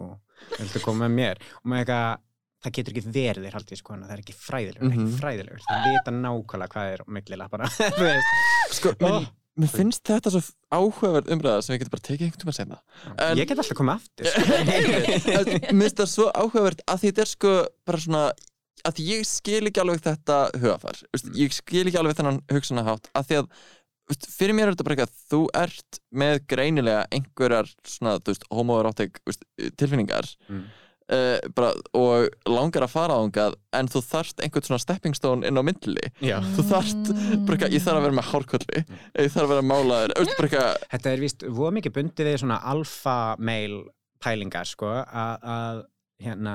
viltu koma með mér? Og maður eitthvað, það getur ekki verið þér haldið sko, það er ekki fræðilegur, Mhm. ekki fræðilegur. Það vita nákvæmlega hvað er millila bara, <laughs> þú veist. Sko, Men- ó, mér finnst þetta svo áhugaverð umræða sem við getum bara tekið einhvern tíma senna En- ég get alltaf komið aftur sko. <laughs> Mér finnst það svo áhugavert að þetta er sko bara svona að ég skil ekki alveg þetta hugafar Vist, ég skil ekki alveg þennan hugsunahátt að því að vist, fyrir mér er þetta bara eitthvað þú ert með greinilega einhverjar svona, þú veist, homoerotic vist, tilfinningar Mm. uh, bara, og langar að fara ángað en þú þarft einhvern svona stepping stone inn á myndli Já. þú þarft, bara ég þarf að vera með hárkolli ég þarf að vera málaður, veist, bara þetta er víst, voða mikið bundið við svona alfa mail pælingar sko, að, að hérna,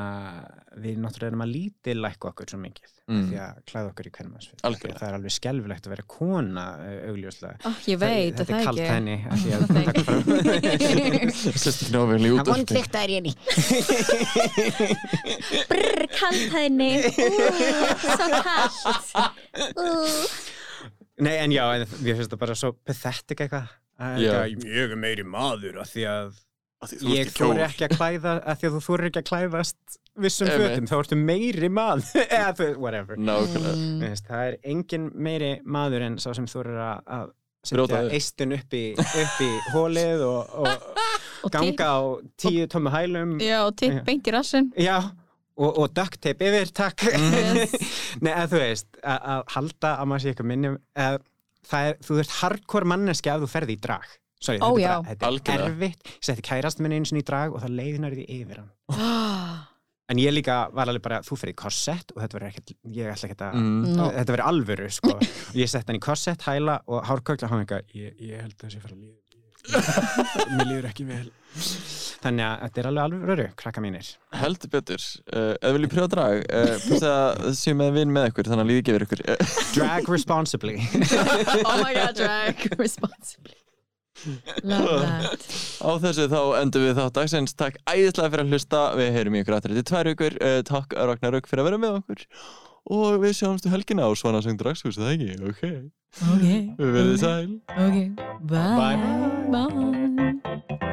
við náttúrulega erum að lítið lækka okkur svo mikið Mm. því að klæða okkur í kvennmannsfið Algjörlega. það er alveg skelfilegt að vera kona uh, augljóslega. Oh, Ég veit, þetta það er kalt ekki. henni af því að <laughs> <laughs> Það taka fram sérst ekki náfélni út Það vondlíkta er ég ný Brr, kalt henni Svo kalt. Nei, en já, en við finnst það bara svo pathetic eitthvað. Ég er meiri maður af því að Ert ég þóri ekki að klæða af því að þú þóri ekki að klæðast vissum fötum, þá ertu meiri maður. <laughs> Eða whatever. Nákvæmlega. Mm. Það er engin meiri maður en sá sem þórir að, að setja eistun upp í, upp í hólið og, og <laughs> Og ganga á tíu tómu hælum. Já, og beint í rassin Já, og, og duct tape yfir, takk. Yes. <laughs> Nei, að þú veist, að, að halda að maður sé eitthvað minni að það er, þú veist hardcore manneski að þú ferði í drag Sorry, Ó, þetta er, bara, þetta er erfitt. Ég setti kærast minni einu sinni í drag og það leiðinar því yfir hann. <gasps> Ah, En ég líka var alveg bara, þú ferði í korsett og þetta verður ekkert, ég ætla ekkert að Mm. Þetta verður alvöru, sko. Og ég sett hann í korsett, hæla og hárkökla og hann eitthvað, ég, ég held að þessi fara að líða <laughs> mér líður ekki vel. Þannig að þetta er alveg alvöru, krakka mínir. Heldur betur, uh, ef við viljum prjóða drag uh, passa að það séu með vinn með ykkur þannig að líði gefur ykkur uh, drag responsibly. <laughs> Oh my god, drag responsibly <laughs> Á þessu þá endum við þá dagsins. Takk æðislega fyrir að hlusta. Við heyrum í ykkur aftur eftir tvær ykkur uh, Takk Ragnar Rauk fyrir að vera með okkur. Og við sjáumstu helgina á Svona söng dragshús, það ekki? Ok, Ok, við verðum sæl. Ok. Bye. Bye. Bye